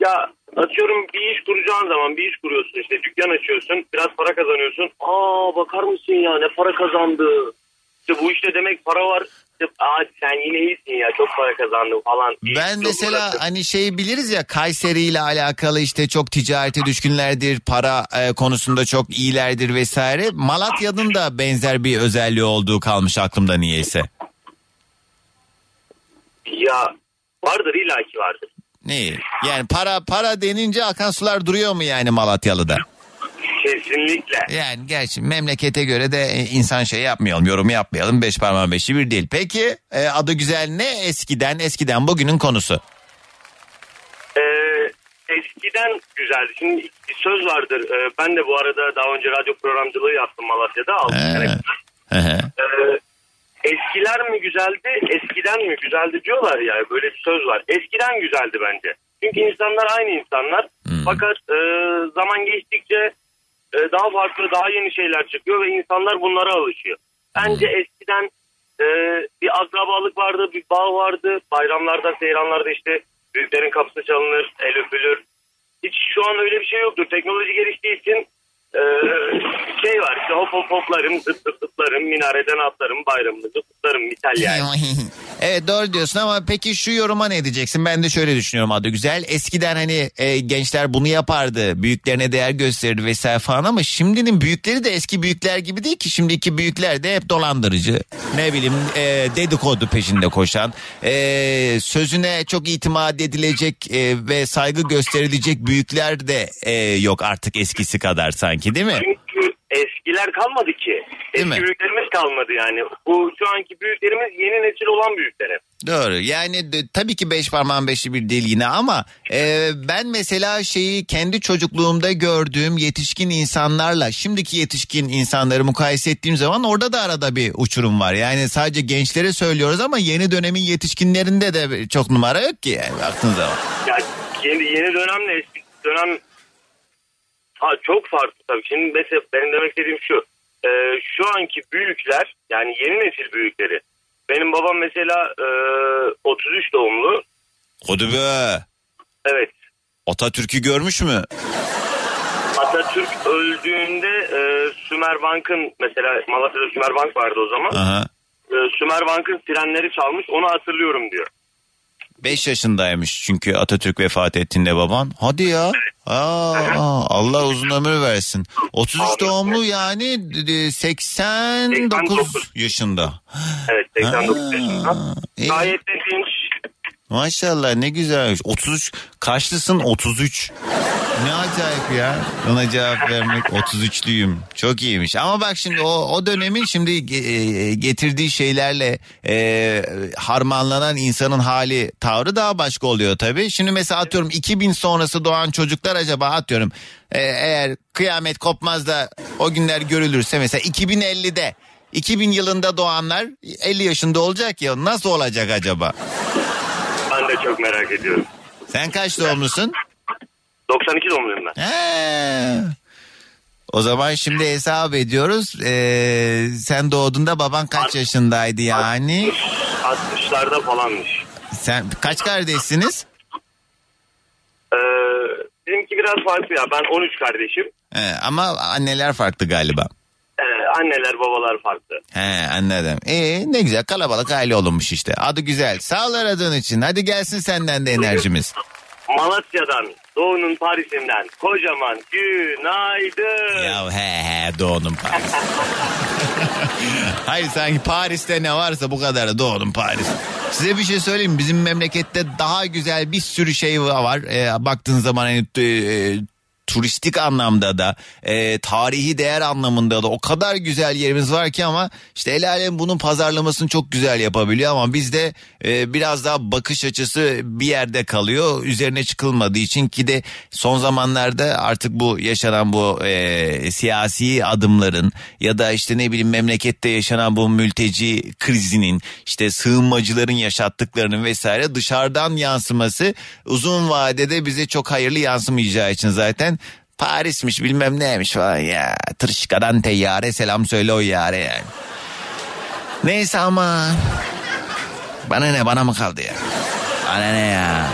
Ya atıyorum bir iş kuracağın zaman bir iş kuruyorsun işte dükkan açıyorsun biraz para kazanıyorsun. Aa bakar mısın ya ne para kazandı. İşte bu işte demek para var. İşte, Aa sen yine iyisin ya çok para kazandın falan. Ben yok mesela hani şey biliriz ya Kayseri ile alakalı işte çok ticarete düşkünlerdir, para e, konusunda çok iyilerdir vesaire. Malatya'nın da benzer bir özelliği olduğu kalmış aklımda niyeyse. Ya vardır illaki vardır. Neyi? Yani para para denince akan sular duruyor mu yani Malatyalı'da? Kesinlikle. Yani gerçi memlekete göre de e, insan şey yapmayalım, yorum yapmayalım. Beş parmağın beşi bir değil. Peki e, adı güzel ne eskiden eskiden bugünün konusu? Ee, eskiden güzeldi. Şimdi bir söz vardır. Ee, ben de bu arada daha önce radyo programcılığı yaptım Malatya'da. Altı hı. Ee, eskiler mi güzeldi, eskiden mi güzeldi diyorlar ya. Böyle bir söz var. Eskiden güzeldi bence. Çünkü insanlar aynı insanlar. Fakat e, zaman geçtikçe e, daha farklı, daha yeni şeyler çıkıyor ve insanlar bunlara alışıyor. Bence eskiden e, bir akrabalık vardı, bir bağ vardı. Bayramlarda, seyranlarda işte büyüklerin kapısı çalınır, el öpülür. Hiç şu an öyle bir şey yoktur. Teknoloji geliştiği için e, şey var işte hop hop hoplarım, zıp zıp zıplarım, minareden atlarım, bayramımızı kutlarım, misal yani. Evet doğru diyorsun ama peki şu yoruma ne diyeceksin? Ben de şöyle düşünüyorum adı güzel. Eskiden hani e, gençler bunu yapardı. Büyüklerine değer gösterirdi vesaire falan ama şimdinin büyükleri de eski büyükler gibi değil ki. Şimdiki büyükler de hep dolandırıcı. Ne bileyim e, dedikodu peşinde koşan. e, sözüne çok itimat edilecek e, ve saygı gösterilecek büyükler de e, yok artık eskisi kadar sanki değil mi? Eskiler kalmadı ki. Eski mi? büyüklerimiz kalmadı yani. Bu şu anki büyüklerimiz yeni nesil olan büyükler. Doğru yani de- tabii ki beş parmağın beşi bir değil yine ama e, ben mesela şeyi kendi çocukluğumda gördüğüm yetişkin insanlarla şimdiki yetişkin insanları mukayese ettiğim zaman orada da arada bir uçurum var. Yani sadece gençlere söylüyoruz ama yeni dönemin yetişkinlerinde de çok numara yok ki yani baktığın zaman. Ya yeni, yeni dönemle eski dönem ha, çok farklı tabii. Şimdi mesela benim demek istediğim şu. Ee, şu anki büyükler yani yeni nesil büyükleri. Benim babam mesela e, 33 doğumlu. Hadi be Evet. Atatürk'ü görmüş mü? Atatürk öldüğünde e, Sümerbank'ın mesela Malatya'da Sümerbank vardı o zaman. Aha. e, Sümerbank'ın sirenleri çalmış onu hatırlıyorum diyor. 5 yaşındaymış çünkü Atatürk vefat ettiğinde baban. Hadi ya. Aa, Allah uzun ömür versin. 33 doğumlu yani e, 89 yaşında. Evet 89 Ha, yaşında. iyi. Gayet de. Maşallah ne güzel. 33 kaçlısın 33. Ne acayip ya. Ona cevap vermek 33'lüyüm. Çok iyiymiş. Ama bak şimdi o, o dönemin şimdi e, getirdiği şeylerle e, harmanlanan insanın hali tavrı daha başka oluyor tabii. Şimdi mesela atıyorum 2000 sonrası doğan çocuklar acaba atıyorum e, eğer kıyamet kopmaz da o günler görülürse mesela 2050'de 2000 yılında doğanlar 50 yaşında olacak ya nasıl olacak acaba? Çok merak ediyorum. Sen kaç doğumlusun? 92 doğumluyum ben. He. O zaman şimdi hesap ediyoruz. Ee, sen doğduğunda baban kaç yaşındaydı yani? 60'larda falanmış. Sen kaç kardeşsiniz? Ee, bizimki biraz farklı ya. Ben 13 kardeşim. He, ama anneler farklı galiba. Ee, anneler babalar farklı. He anladım. İyi ne güzel kalabalık aile olunmuş işte. Adı güzel. Sağ ol aradığın için. Hadi gelsin senden de enerjimiz. Malatya'dan, Doğu'nun Paris'inden kocaman günaydın. Ya he he doğdum Paris. Hayır sanki Paris'te ne varsa bu kadar doğdum Paris. Size bir şey söyleyeyim? Bizim memlekette daha güzel bir sürü şey var. Ee, baktığın zaman hani e, turistik anlamda da e, tarihi değer anlamında da o kadar güzel yerimiz var ki ama işte el alem bunun pazarlamasını çok güzel yapabiliyor ama bizde e, biraz daha bakış açısı bir yerde kalıyor üzerine çıkılmadığı için ki de son zamanlarda artık bu yaşanan bu e, siyasi adımların ya da işte ne bileyim memlekette yaşanan bu mülteci krizinin işte sığınmacıların yaşattıklarının vesaire dışarıdan yansıması uzun vadede bize çok hayırlı yansımayacağı için zaten Paris'miş bilmem neymiş falan ya. Tırışkadan teyyare selam söyle o yare yani. Neyse ama bana ne bana mı kaldı ya? Bana ne ya?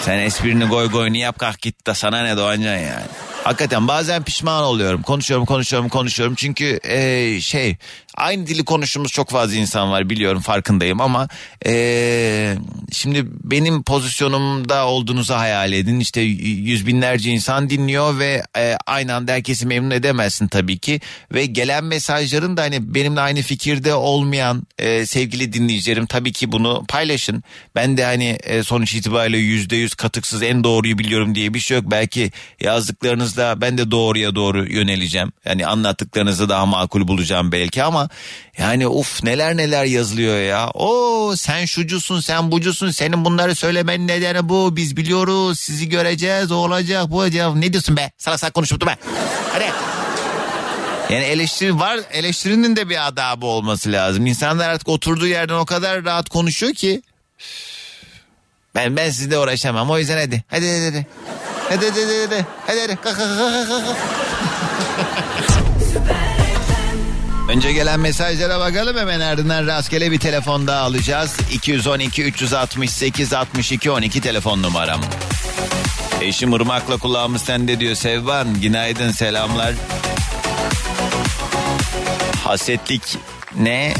Sen esprini goy goyunu yap kalk git de sana ne Doğancan yani. Hakikaten bazen pişman oluyorum. Konuşuyorum konuşuyorum konuşuyorum. Çünkü e, şey aynı dili konuştuğumuz çok fazla insan var biliyorum farkındayım ama e, şimdi benim pozisyonumda olduğunuzu hayal edin. İşte yüz binlerce insan dinliyor ve e, aynı anda herkesi memnun edemezsin tabii ki. Ve gelen mesajların da hani benimle aynı fikirde olmayan e, sevgili dinleyicilerim tabii ki bunu paylaşın. Ben de hani e, sonuç itibariyle yüzde yüz katıksız en doğruyu biliyorum diye bir şey yok. Belki yazdıklarınızda ben de doğruya doğru yöneleceğim. Yani anlattıklarınızı daha makul bulacağım belki ama yani uf neler neler yazılıyor ya. O sen şucusun sen bucusun senin bunları söylemen nedeni bu. Biz biliyoruz sizi göreceğiz o olacak bu olacak. Ne diyorsun be salak salak konuşup be. Hadi. Yani eleştiri var eleştirinin de bir adabı olması lazım. İnsanlar artık oturduğu yerden o kadar rahat konuşuyor ki. Ben ben sizle uğraşamam o yüzden hadi. Hadi hadi hadi. Hadi hadi hadi hadi. Hadi hadi. Kalk Önce gelen mesajlara bakalım hemen ardından rastgele bir telefon daha alacağız. 212 368 62 12 telefon numaram. Eşim Irmak'la kulağımız sende diyor Sevban. Günaydın selamlar. Hasetlik ne?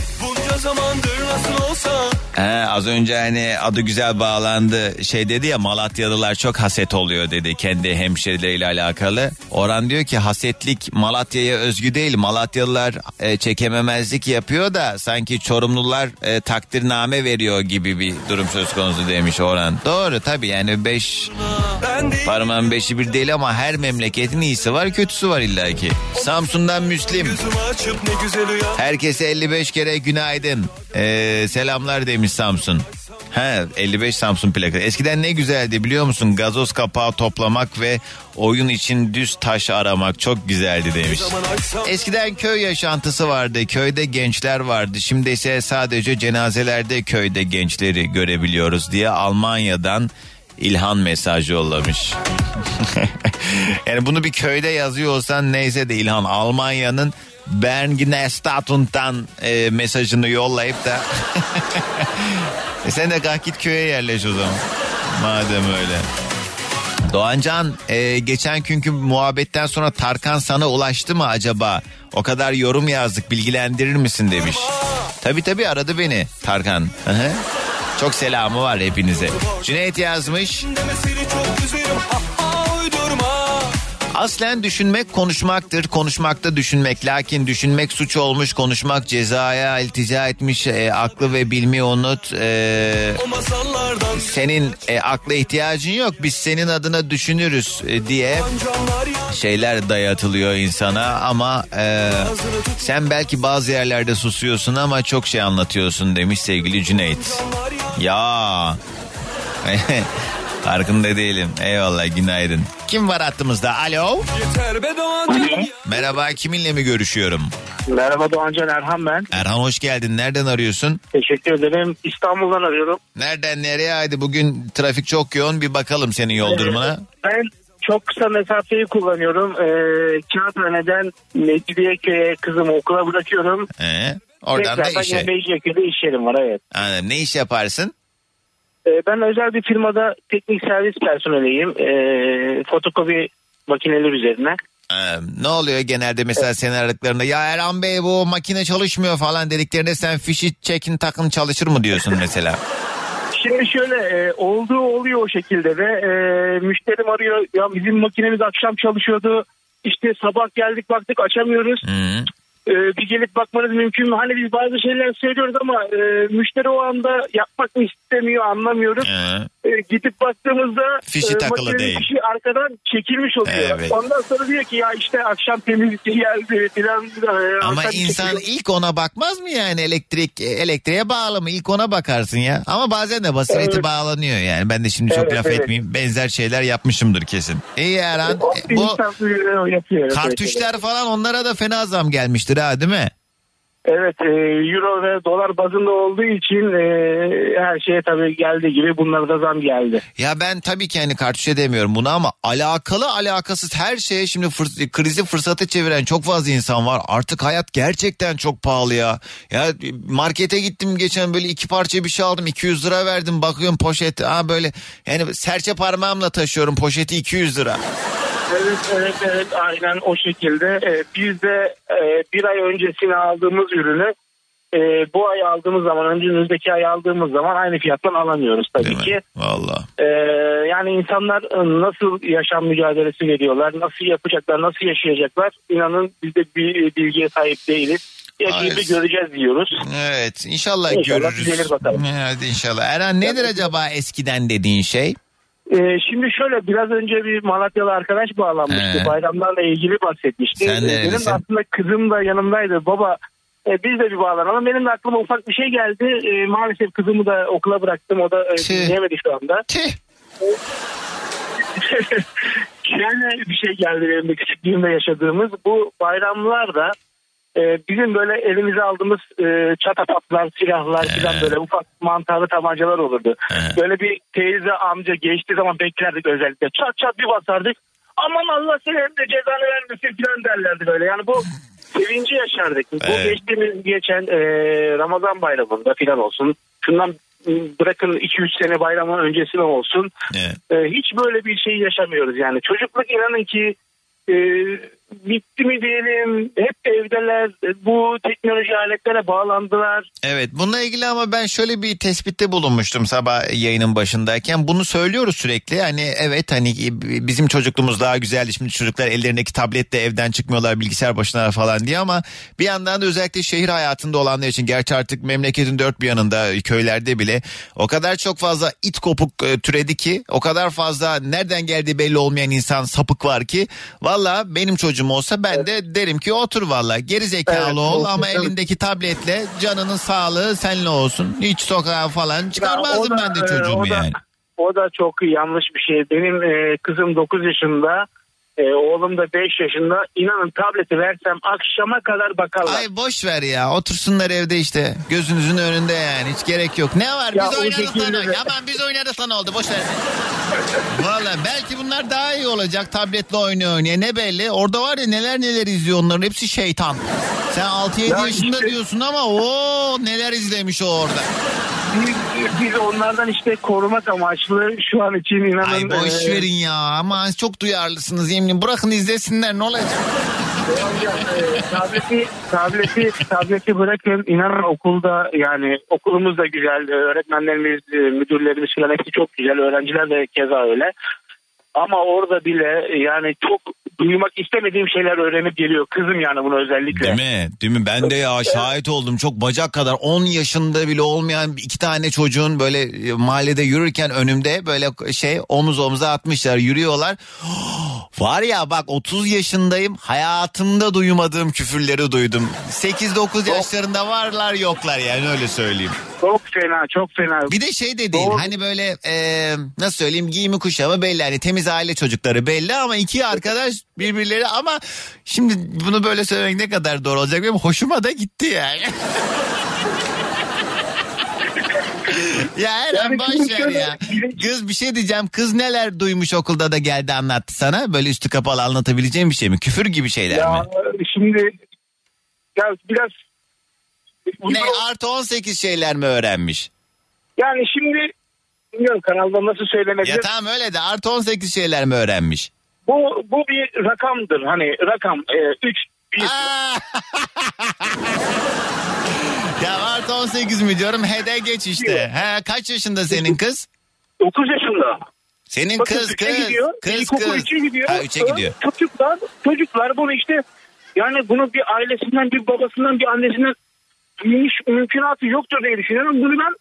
Bunca zamandır nasıl olsa He, az önce hani adı güzel bağlandı şey dedi ya Malatyalılar çok haset oluyor dedi kendi hemşerileriyle alakalı. Orhan diyor ki hasetlik Malatya'ya özgü değil Malatyalılar e, çekememezlik yapıyor da sanki Çorumlular e, takdirname veriyor gibi bir durum söz konusu demiş Orhan. Doğru tabii yani beş parmağın beşi bir değil ama her memleketin iyisi var kötüsü var illaki. Samsun'dan Müslim. Herkese 55 kere günaydın. Ee, selamlar demiş Samsun. He 55 Samsun plaka. Eskiden ne güzeldi biliyor musun? Gazoz kapağı toplamak ve oyun için düz taş aramak çok güzeldi demiş. Eskiden köy yaşantısı vardı. Köyde gençler vardı. Şimdi ise sadece cenazelerde köyde gençleri görebiliyoruz diye Almanya'dan İlhan mesaj yollamış. yani bunu bir köyde yazıyor olsan neyse de İlhan Almanya'nın Bergine Stadt'tan e, mesajını yollayıp da e sen de kalk git köye yerleş o zaman. Madem öyle. Doğancan e, geçen günkü muhabbetten sonra Tarkan sana ulaştı mı acaba? O kadar yorum yazdık bilgilendirir misin demiş. Tabii tabii aradı beni Tarkan. Çok selamı var hepinize. Cüneyt yazmış. Aslen düşünmek konuşmaktır. Konuşmakta düşünmek. Lakin düşünmek suç olmuş. Konuşmak cezaya iltica etmiş. E, aklı ve bilmi unut. E, senin e, akla ihtiyacın yok. Biz senin adına düşünürüz e, diye şeyler dayatılıyor insana ama e, sen belki bazı yerlerde susuyorsun ama çok şey anlatıyorsun demiş sevgili Cüneyt. Ya. Farkında değilim. Eyvallah günaydın. Kim var hattımızda? Alo. Merhaba kiminle mi görüşüyorum? Merhaba Doğancan Erhan ben. Erhan hoş geldin. Nereden arıyorsun? Teşekkür ederim. İstanbul'dan arıyorum. Nereden nereye? Haydi bugün trafik çok yoğun. Bir bakalım senin yol durumuna. Ben çok kısa mesafeyi kullanıyorum. Ee, Kağıthane'den Mecidiyeköy'e kızımı okula bırakıyorum. Ee, oradan da Tekrardan işe. Mecidiyeköy'de iş yerim var evet. Anladım. Ne iş yaparsın? Ee, ben özel bir firmada teknik servis personeliyim. Ee, fotokopi makineleri üzerine. Ee, ne oluyor genelde mesela senin aradıklarında ya Erhan Bey bu makine çalışmıyor falan dediklerinde sen fişi çekin takın çalışır mı diyorsun mesela? Şimdi şöyle e, olduğu oluyor o şekilde ve e, müşterim arıyor ya bizim makinemiz akşam çalışıyordu işte sabah geldik baktık açamıyoruz. Hı. E, bir gelip bakmanız mümkün mü? Hani biz bazı şeyler söylüyoruz ama e, müşteri o anda yapmak mı istemiyor anlamıyoruz. Ee, E, gidip baktığımızda Fişi takılı makinenin değil. fişi arkadan çekilmiş oluyor. Evet. Ondan sonra diyor ki ya işte akşam temizlik geldi filan. e, ama insan çekiliyor. ilk ona bakmaz mı yani elektrik elektriğe bağlı mı? İlk ona bakarsın ya. Ama bazen de basıreti Evet. bağlanıyor yani. Ben de şimdi çok Evet, laf evet. etmeyeyim. Benzer şeyler yapmışımdır kesin. İyi Erhan. O E, Bu e, yapıyor. evet, evet. kartuşlar falan onlara da fena zam gelmiştir ha değil mi? Evet e, euro ve dolar bazında olduğu için e, her şeye tabii geldiği gibi bunlara da zam geldi. Ya ben tabii ki hani kartuşa demiyorum bunu ama alakalı alakasız her şeye şimdi fırs- krizi fırsatı çeviren çok fazla insan var. Artık hayat gerçekten çok pahalı ya. Ya markete gittim geçen böyle iki parça bir şey aldım 200 lira verdim bakıyorum poşet. Aa böyle yani serçe parmağımla taşıyorum poşeti 200 lira. Evet evet evet aynen o şekilde. E, biz de e, bir ay öncesine aldığımız ürünü e, bu ay aldığımız zaman önümüzdeki ay aldığımız zaman aynı fiyattan alamıyoruz tabii Değil mi? ki. Valla. E, yani insanlar e, nasıl yaşam mücadelesi veriyorlar, nasıl yapacaklar, nasıl yaşayacaklar inanın biz de bir bilgiye sahip değiliz. Yaşayıp göreceğiz diyoruz. Evet inşallah, İnşallah görürüz. düzelir bakalım. Evet inşallah. Erhan nedir acaba eskiden dediğin şey? Ee, şimdi şöyle biraz önce bir Malatyalı arkadaş bağlanmıştı. He. Bayramlarla ilgili bahsetmişti. Sen Ee, Benim de aslında kızım da yanımdaydı. Baba e, biz de bir bağlanalım. Benim de aklıma ufak bir şey geldi. E, maalesef kızımı da okula bıraktım. O da e, Tüh. dinleyemedi şu anda. Tüh. Şöyle bir şey geldi benim de küçüklüğümde yaşadığımız. Bu bayramlarda e, bizim böyle elimize aldığımız e, çatapatlar, silahlar falan böyle ufak mantarlı tabancalar olurdu. He. Böyle bir teyze amca geçtiği zaman beklerdik özellikle. Çat çat bir basardık. Aman Allah senin de cezanı vermesin falan derlerdi böyle. Yani bu sevinci yaşardık. Bu Evet. geçtiğimiz geçen e, Ramazan bayramında falan olsun. Şundan bırakın 2-3 sene bayramın öncesine olsun. Evet. Ee, hiç böyle bir şey yaşamıyoruz yani. Çocukluk inanın ki e, bitti mi diyelim hep evdeler bu teknoloji aletlere bağlandılar. Evet bununla ilgili ama ben şöyle bir tespitte bulunmuştum sabah yayının başındayken. Bunu söylüyoruz sürekli. Hani evet hani bizim çocukluğumuz daha güzeldi. Şimdi çocuklar ellerindeki tabletle evden çıkmıyorlar bilgisayar başına falan diye ama bir yandan da özellikle şehir hayatında olanlar için gerçi artık memleketin dört bir yanında köylerde bile o kadar çok fazla it kopuk e, türedi ki o kadar fazla nereden geldiği belli olmayan insan sapık var ki valla benim çocuğum olsa ben de derim ki otur valla geri zekalı Evet, ol ama evet. elindeki tabletle canının sağlığı seninle olsun. Hiç sokağa falan çıkarmazdım Ya o ben de da, e, çocuğumu o da- yani. O da çok yanlış bir şey. Benim e, kızım 9 yaşında. E, oğlum da 5 yaşında. İnanın tableti versem akşama kadar bakarlar. Ay boş ver ya otursunlar evde işte gözünüzün önünde yani hiç gerek yok. Ne var Ya biz oynarız sana. de- Aman biz oynarız sana oldu boş ver. Valla belki bunlar daha iyi olacak tabletle oynuyor oynaya ne belli. Orada var ya neler neler izliyor onların hepsi şeytan. Sen 6-7 Ya yaşında işte- diyorsun ama o neler izlemiş o orada. Biz, biz onlardan işte korumak amaçlı şu an için inanın. Ay boş e, verin ya ama çok duyarlısınız yemin bırakın izlesinler ne olacak? tableti, tableti, tableti bırakın. İnanın okulda yani okulumuz da güzel. Öğretmenlerimiz, müdürlerimiz falan hepsi çok güzel. Öğrenciler de keza öyle. Ama orada bile yani çok duymak istemediğim şeyler öğrenip geliyor. Kızım yani bunu özellikle. Değil mi? Değil mi? Ben de ya şahit oldum. Çok bacak kadar 10 yaşında bile olmayan iki tane çocuğun böyle e, mahallede yürürken önümde böyle şey omuz omuza atmışlar yürüyorlar. Var ya bak 30 yaşındayım hayatımda duymadığım küfürleri duydum. 8-9 yaşlarında varlar yoklar yani öyle söyleyeyim. Çok fena çok fena. Bir de şey de değil hani böyle e, nasıl söyleyeyim giyimi kuşamı belli hani temiz aile çocukları belli ama iki arkadaş birbirleri ama şimdi bunu böyle söylemek ne kadar doğru olacak benim hoşuma da gitti yani. ya Eren Yani boş ver ya. Kız bir şey diyeceğim. Kız neler duymuş okulda da geldi anlattı sana. Böyle üstü kapalı anlatabileceğim bir şey mi? Küfür gibi şeyler Ya mi? şimdi ya biraz Ne artı 18 şeyler mi öğrenmiş? yani şimdi bilmiyorum kanalda nasıl söylenebilir. Ya tamam öyle de artı 18 şeyler mi öğrenmiş? Bu bu bir rakamdır. Hani rakam 3 bir Ya artı 18 mi diyorum hede geç işte. He, kaç yaşında senin kız? 9 yaşında. Senin Bakın kız kız. gidiyor. Kız kız. gidiyor. Ha 3'e gidiyor. Çocuklar, çocuklar bunu işte yani bunu bir ailesinden, bir babasından, bir annesinden duymuş mümkünatı yoktur diye düşünüyorum. Bunu ben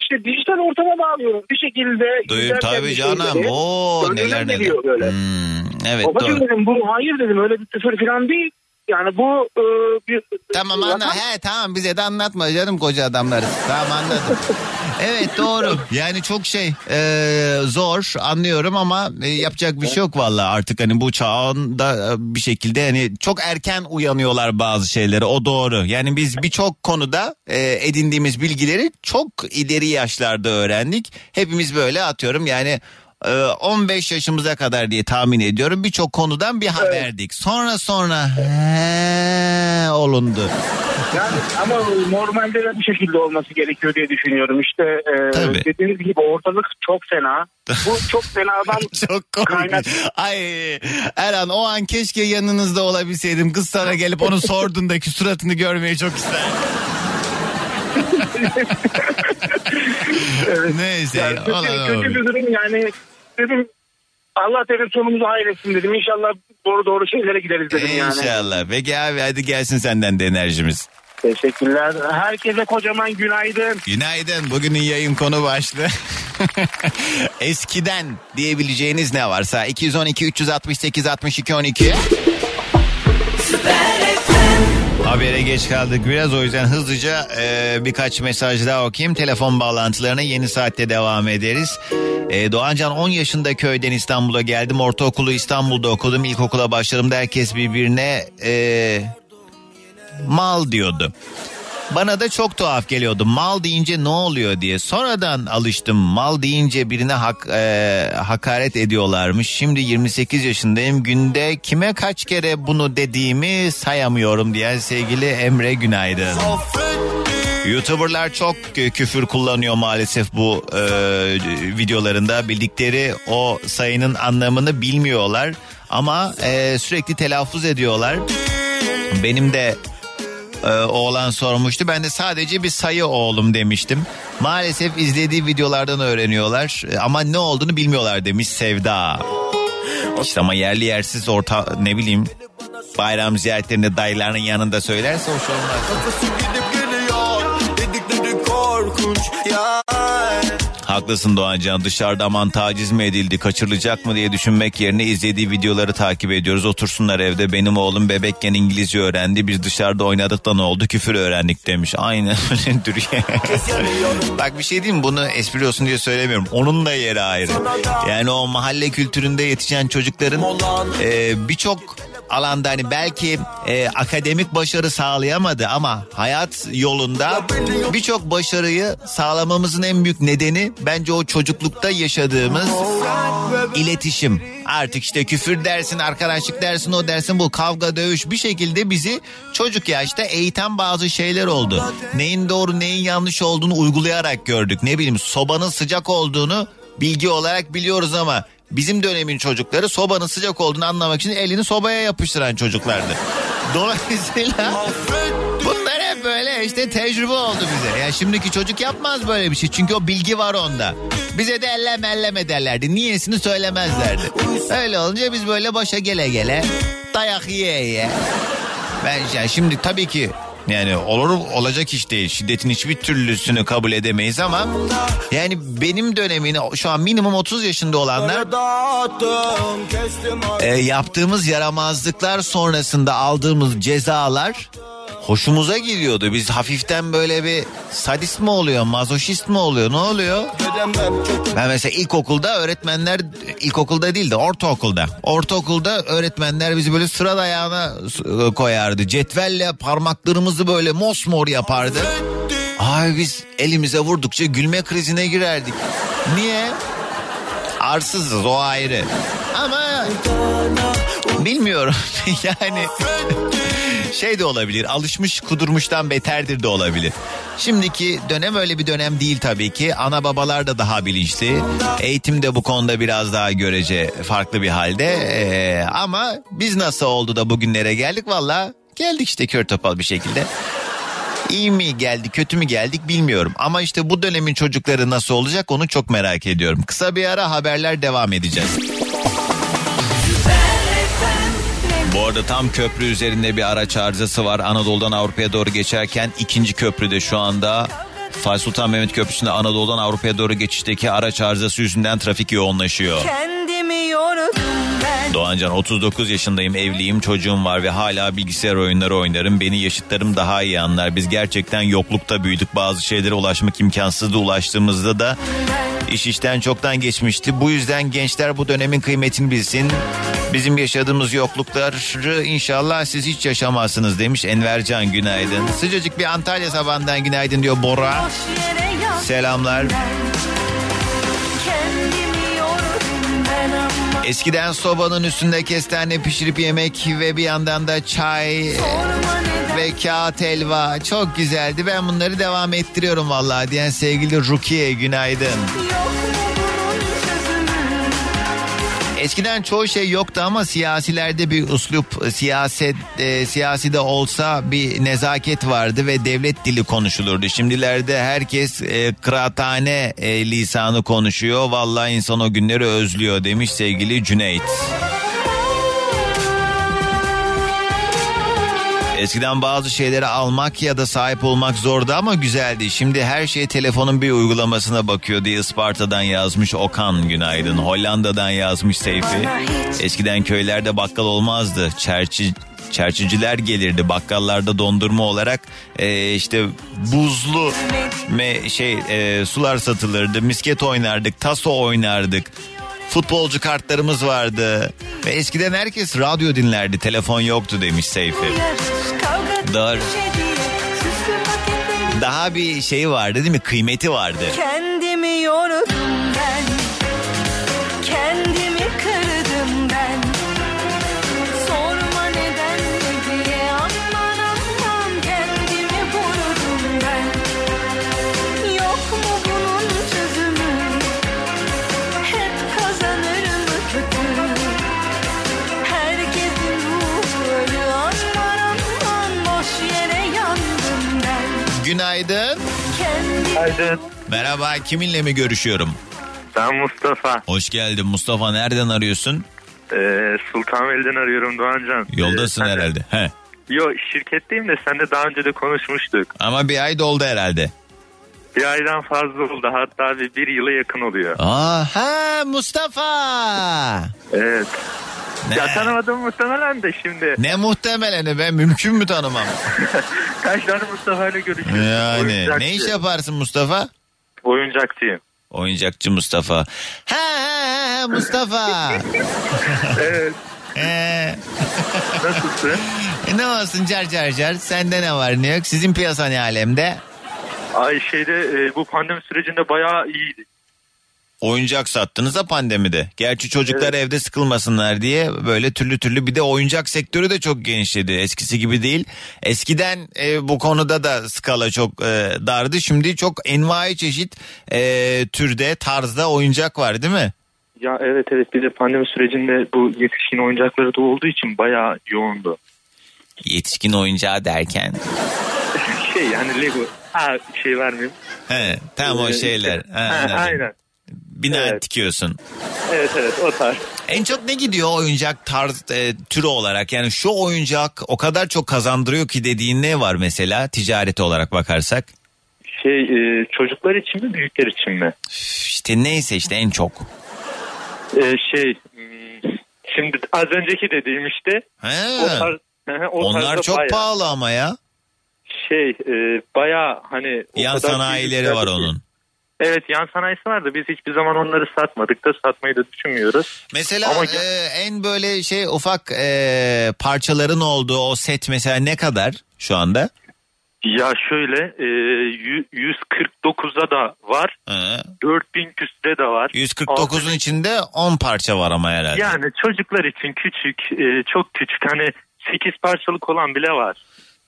işte dijital ortama bağlıyorum. Bir şekilde Duyup tabii canım. Oo neler neler. böyle. Hmm, evet Babacığım doğru. dedim bu hayır dedim öyle bir küfür falan değil. Yani bu e, bir Tamam anladım. He tamam bize de anlatma canım koca adamlarız. Tamam anladım. Evet doğru. Yani çok şey e, zor anlıyorum ama e, yapacak bir şey yok vallahi artık hani bu çağında e, bir şekilde hani çok erken uyanıyorlar bazı şeylere o doğru. Yani biz birçok konuda e, edindiğimiz bilgileri çok ileri yaşlarda öğrendik. Hepimiz böyle atıyorum yani 15 yaşımıza kadar diye tahmin ediyorum birçok konudan bir haberdik. Sonra sonra he, olundu. Yani ama normalde de bu şekilde olması gerekiyor diye düşünüyorum. İşte e, Tabii. dediğiniz gibi ortalık çok fena. Bu çok fenadan Çok komik. Ay Erhan o an keşke yanınızda olabilseydim. Kız sana gelip onu sorduğundaki suratını görmeyi çok isterdim. Neyse. Yani olan kötü bir durum yani dedim Allah dedim sonumuzu hayretsin dedim. İnşallah doğru doğru şeylere gideriz dedim yani. İnşallah. Peki abi hadi gelsin senden de enerjimiz. Teşekkürler. Herkese kocaman günaydın. Günaydın. Bugünün yayın konu başlığı. Eskiden diyebileceğiniz ne varsa 212 368 62 12. Habere geç kaldık biraz o yüzden hızlıca e, birkaç mesaj daha okuyayım. Telefon bağlantılarına yeni saatte devam ederiz. E, Doğancan 10 yaşında köyden İstanbul'a geldim. Ortaokulu İstanbul'da okudum. İlkokula başladığımda herkes birbirine e, mal diyordu. Bana da çok tuhaf geliyordu. Mal deyince ne oluyor diye. Sonradan alıştım. Mal deyince birine hak, e, hakaret ediyorlarmış. Şimdi 28 yaşındayım. Günde kime kaç kere bunu dediğimi sayamıyorum diyen sevgili Emre Günaydın. YouTuberlar çok kü- küfür kullanıyor maalesef bu e, videolarında. Bildikleri o sayının anlamını bilmiyorlar. Ama e, sürekli telaffuz ediyorlar. Benim de e, oğlan sormuştu. Ben de sadece bir sayı oğlum demiştim. Maalesef izlediği videolardan öğreniyorlar. E, Ama ne olduğunu bilmiyorlar demiş Sevda. İşte ama yerli yersiz orta ne bileyim bayram ziyaretlerinde dayılarının yanında söylerse hoş olmaz. Kafası gidip geliyor Dedikleri korkunç ya Haklısın Doğancan dışarıda aman taciz mi edildi kaçırılacak mı diye düşünmek yerine izlediği videoları takip ediyoruz. Otursunlar evde benim oğlum bebekken İngilizce öğrendi biz dışarıda oynadık da ne oldu küfür öğrendik demiş. Aynen. Bak bir şey diyeyim bunu espri olsun diye söylemiyorum. Onun da yeri ayrı. Yani o mahalle kültüründe yetişen çocukların e, birçok alanda hani belki e, akademik başarı sağlayamadı ama hayat yolunda birçok başarıyı sağlamamızın en büyük nedeni bence o çocuklukta yaşadığımız iletişim. Artık işte küfür dersin, arkadaşlık dersin, o dersin, bu kavga, dövüş bir şekilde bizi çocuk yaşta eğiten bazı şeyler oldu. Neyin doğru, neyin yanlış olduğunu uygulayarak gördük. Ne bileyim sobanın sıcak olduğunu bilgi olarak biliyoruz ama bizim dönemin çocukları sobanın sıcak olduğunu anlamak için elini sobaya yapıştıran çocuklardı. Dolayısıyla bunlar hep böyle işte tecrübe oldu bize. Ya şimdiki çocuk yapmaz böyle bir şey. Çünkü o bilgi var onda. Bize de elleme elleme derlerdi. Niyesini söylemezlerdi. Öyle olunca biz böyle başa gele gele dayak yiye yiye. Ben yani şimdi tabii ki yani olur olacak iş değil. Şiddetin hiçbir türlüsünü kabul edemeyiz ama yani benim dönemini şu an minimum 30 yaşında olanlar e, yaptığımız yaramazlıklar sonrasında aldığımız cezalar hoşumuza gidiyordu. Biz hafiften böyle bir sadist mi oluyor, mazoşist mi oluyor, ne oluyor? Ben mesela ilkokulda öğretmenler, ilkokulda değil de ortaokulda. Ortaokulda öğretmenler bizi böyle sıra dayağına koyardı. Cetvelle parmaklarımızı böyle mosmor yapardı. Ay biz elimize vurdukça gülme krizine girerdik. Niye? Arsızız o ayrı. Ama bilmiyorum yani şey de olabilir alışmış kudurmuştan beterdir de olabilir. Şimdiki dönem öyle bir dönem değil tabii ki. Ana babalar da daha bilinçli. Eğitim de bu konuda biraz daha görece farklı bir halde. Ee, ama biz nasıl oldu da bugünlere geldik valla geldik işte kör topal bir şekilde. İyi mi geldi kötü mü geldik bilmiyorum. Ama işte bu dönemin çocukları nasıl olacak onu çok merak ediyorum. Kısa bir ara haberler devam edeceğiz. Bu arada tam köprü üzerinde bir araç arızası var. Anadolu'dan Avrupa'ya doğru geçerken ikinci köprüde şu anda Fatih Sultan Mehmet Köprüsü'nde Anadolu'dan Avrupa'ya doğru geçişteki araç arızası yüzünden trafik yoğunlaşıyor. Ben. Doğancan 39 yaşındayım evliyim çocuğum var ve hala bilgisayar oyunları oynarım. Beni yaşıtlarım daha iyi anlar. Biz gerçekten yoklukta büyüdük. Bazı şeylere ulaşmak imkansızdı. Ulaştığımızda da iş işten çoktan geçmişti. Bu yüzden gençler bu dönemin kıymetini bilsin. Bizim yaşadığımız yoklukları inşallah siz hiç yaşamazsınız demiş Envercan günaydın. Sıcacık bir Antalya sabahından günaydın diyor Bora. Selamlar. Eskiden sobanın üstünde kestane pişirip yemek ve bir yandan da çay ve kağıt helva çok güzeldi. Ben bunları devam ettiriyorum vallahi diyen sevgili Rukiye günaydın. Eskiden çoğu şey yoktu ama siyasilerde bir uslup, siyaset e, siyaside olsa bir nezaket vardı ve devlet dili konuşulurdu. Şimdilerde herkes e, kıraathane e, lisanı konuşuyor. Vallahi insan o günleri özlüyor demiş sevgili Cüneyt. Eskiden bazı şeyleri almak ya da sahip olmak zordu ama güzeldi. Şimdi her şey telefonun bir uygulamasına bakıyor diye Isparta'dan yazmış Okan günaydın. Hollanda'dan yazmış Seyfi. Eskiden köylerde bakkal olmazdı. Çerçi çerçiciler gelirdi bakkallarda dondurma olarak e, işte buzlu me, şey e, sular satılırdı misket oynardık taso oynardık futbolcu kartlarımız vardı ve eskiden herkes radyo dinlerdi telefon yoktu demiş Seyfi. Doğru. Daha bir şey vardı değil mi? Kıymeti vardı. Kendimi yordum Günaydın. Kendi Merhaba kiminle mi görüşüyorum? Ben Mustafa. Hoş geldin Mustafa nereden arıyorsun? Ee, Sultanbeyli'den arıyorum Doğancan. Yoldasın Ee, sen de- herhalde. He. Yo şirketteyim de sen de daha önce de konuşmuştuk. Ama bir ay doldu herhalde. Bir aydan fazla oldu hatta bir, bir yıla yakın oluyor. Aa, ha Mustafa. Evet. Ne? Ya tanımadım muhtemelen de şimdi. Ne muhtemeleni ben mümkün mü tanımam? Kaç tane Mustafa ile görüşüyorsun? Yani Oyuncakçı. ne iş yaparsın Mustafa? Oyuncakçıyım. Oyuncakçı Mustafa. Ha ha ha Mustafa. evet. Ee, Nasılsın? e, ne olsun car car car. Sende ne var ne yok? Sizin piyasa ne alemde? Ay şeyde e, bu pandemi sürecinde bayağı iyiydi. Oyuncak sattınız da pandemide. Gerçi çocuklar evde sıkılmasınlar diye böyle türlü türlü bir de oyuncak sektörü de çok genişledi. Eskisi gibi değil. Eskiden e, bu konuda da skala çok e, dardı. Şimdi çok envai çeşit e, türde tarzda oyuncak var değil mi? Ya evet evet bir de pandemi sürecinde bu yetişkin oyuncakları da olduğu için bayağı yoğundu. Yetişkin oyuncağı derken. Şey yani Lego. Ha şey vermeyeyim. He, tam o Ee, şeyler. Ha, ha, anladım. aynen. Bina dikiyorsun. Evet evet o tarz. En çok ne gidiyor oyuncak tarz e, türü olarak? Yani şu oyuncak o kadar çok kazandırıyor ki dediğin ne var mesela ticareti olarak bakarsak? Şey e, çocuklar için mi büyükler için mi? İşte neyse işte en çok. E, şey hmm, şimdi az önceki dediğim işte. He. O tarz, o Onlar çok bayağı- pahalı ama ya. Şey e, baya hani. Yan sanayileri var bir- onun. Evet yan sanayisi var da biz hiçbir zaman onları satmadık da satmayı da düşünmüyoruz. Mesela Ama e, en böyle şey ufak e, parçaların olduğu o set mesela ne kadar şu anda? Ya şöyle e, yü- 149'a da var. He. 4000 küsüde de var. 149'un içinde 10 parça var ama herhalde. Yani çocuklar için küçük, e, çok küçük hani 8 parçalık olan bile var.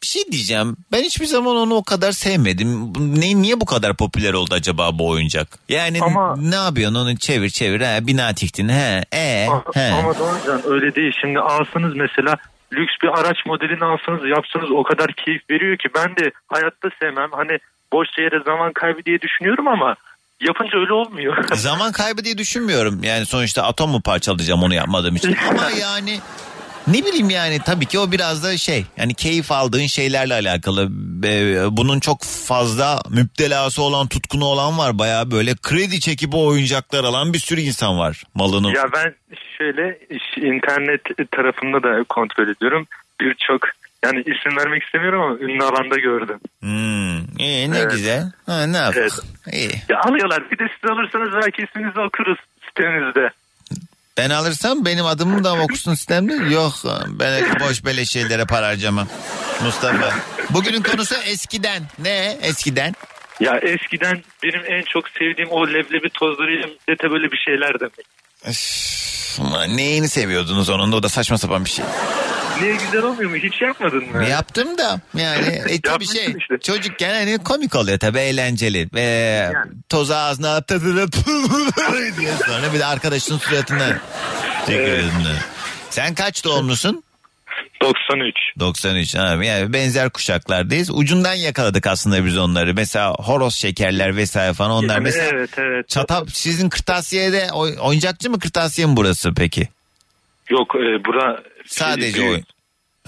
Bir şey diyeceğim. Ben hiçbir zaman onu o kadar sevmedim. Ne, niye bu kadar popüler oldu acaba bu oyuncak? Yani Ama- ne yapıyorsun onu çevir çevir. He, bina tiktin. He, e, he. Ama Doğancan öyle değil. Şimdi alsınız mesela lüks bir araç modelini alsanız yapsanız o kadar keyif veriyor ki ben de hayatta sevmem. Hani boş yere zaman kaybı diye düşünüyorum ama yapınca öyle olmuyor. Zaman kaybı diye düşünmüyorum. Yani sonuçta atom mu parçalayacağım onu yapmadığım için. Ama yani ne bileyim yani tabii ki o biraz da şey yani keyif aldığın şeylerle alakalı. Bunun çok fazla müptelası olan tutkunu olan var. Baya böyle kredi çekip o oyuncaklar alan bir sürü insan var malını. ya ben şöyle internet tarafında da kontrol ediyorum. Birçok yani isim vermek istemiyorum ama ünlü alanda gördüm. Hmm, iyi, ne Evet. güzel. Ha, ne yapalım? İyi. Ya alıyorlar bir de siz alırsanız belki isminizi okuruz sitenizde. Ben alırsam benim adımı da okusun sistemde. Yok ben boş böyle şeylere para harcamam. Mustafa. Bugünün konusu eskiden. Ne eskiden? Ya eskiden benim en çok sevdiğim o leblebi tozlarıyla millete böyle bir şeyler demek. Neyini seviyordunuz onun da o da saçma sapan bir şey. Niye güzel olmuyor mu? Hiç yapmadın mı? Yaptım da yani e, tabii şey işte. çocukken hani komik oluyor tabii eğlenceli. Ve tozu ağzına at tadını diye sonra bir de arkadaşın suratına tükürüyorsun. Sen kaç doğumlusun? 93. 93 ha, yani benzer kuşaklardayız. Ucundan yakaladık aslında biz onları. Mesela horoz şekerler vesaire falan onlar Yani mesela. evet evet. Çatap sizin kırtasiyede oy- oyuncakçı mı kırtasiye mi burası peki? Yok e, bura Sadece oyun.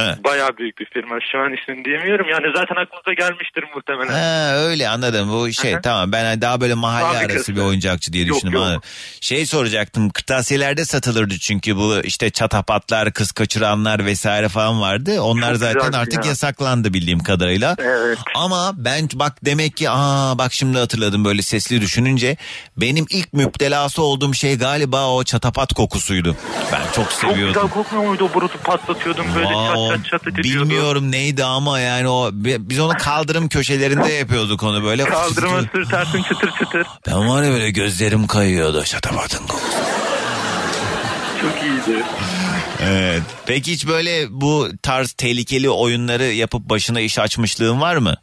He. Bayağı büyük bir firma. Şu an ismini diyemiyorum. Yani zaten aklınıza gelmiştir muhtemelen. Ha, öyle anladım bu şey tamam ben daha böyle mahalle Fabrikası. arası bir oyuncakçı diye Yok, düşündüm. yok. anladım. Şey soracaktım kırtasiyelerde satılırdı çünkü bu işte çatapatlar kız kaçıranlar vesaire falan vardı. Onlar Çok zaten artık ya. yasaklandı bildiğim kadarıyla. Evet. Ama ben bak demek ki aa bak şimdi hatırladım böyle sesli düşününce benim ilk müptelası olduğum şey galiba o çatapat kokusuydu. Ben çok Çok güzel seviyordum. kokmuyor muydu o burutu patlatıyordum böyle Aa, çat çat çat ediyordu. Bilmiyorum neydi ama yani o biz onu kaldırım köşelerinde yapıyorduk onu böyle. Kaldırıma sürtersin çıtır çıtır. Ben var ya böyle gözlerim kayıyordu şatafatın kokusu. Çok iyiydi. Evet. Peki hiç böyle bu tarz tehlikeli oyunları yapıp başına iş açmışlığın var mı?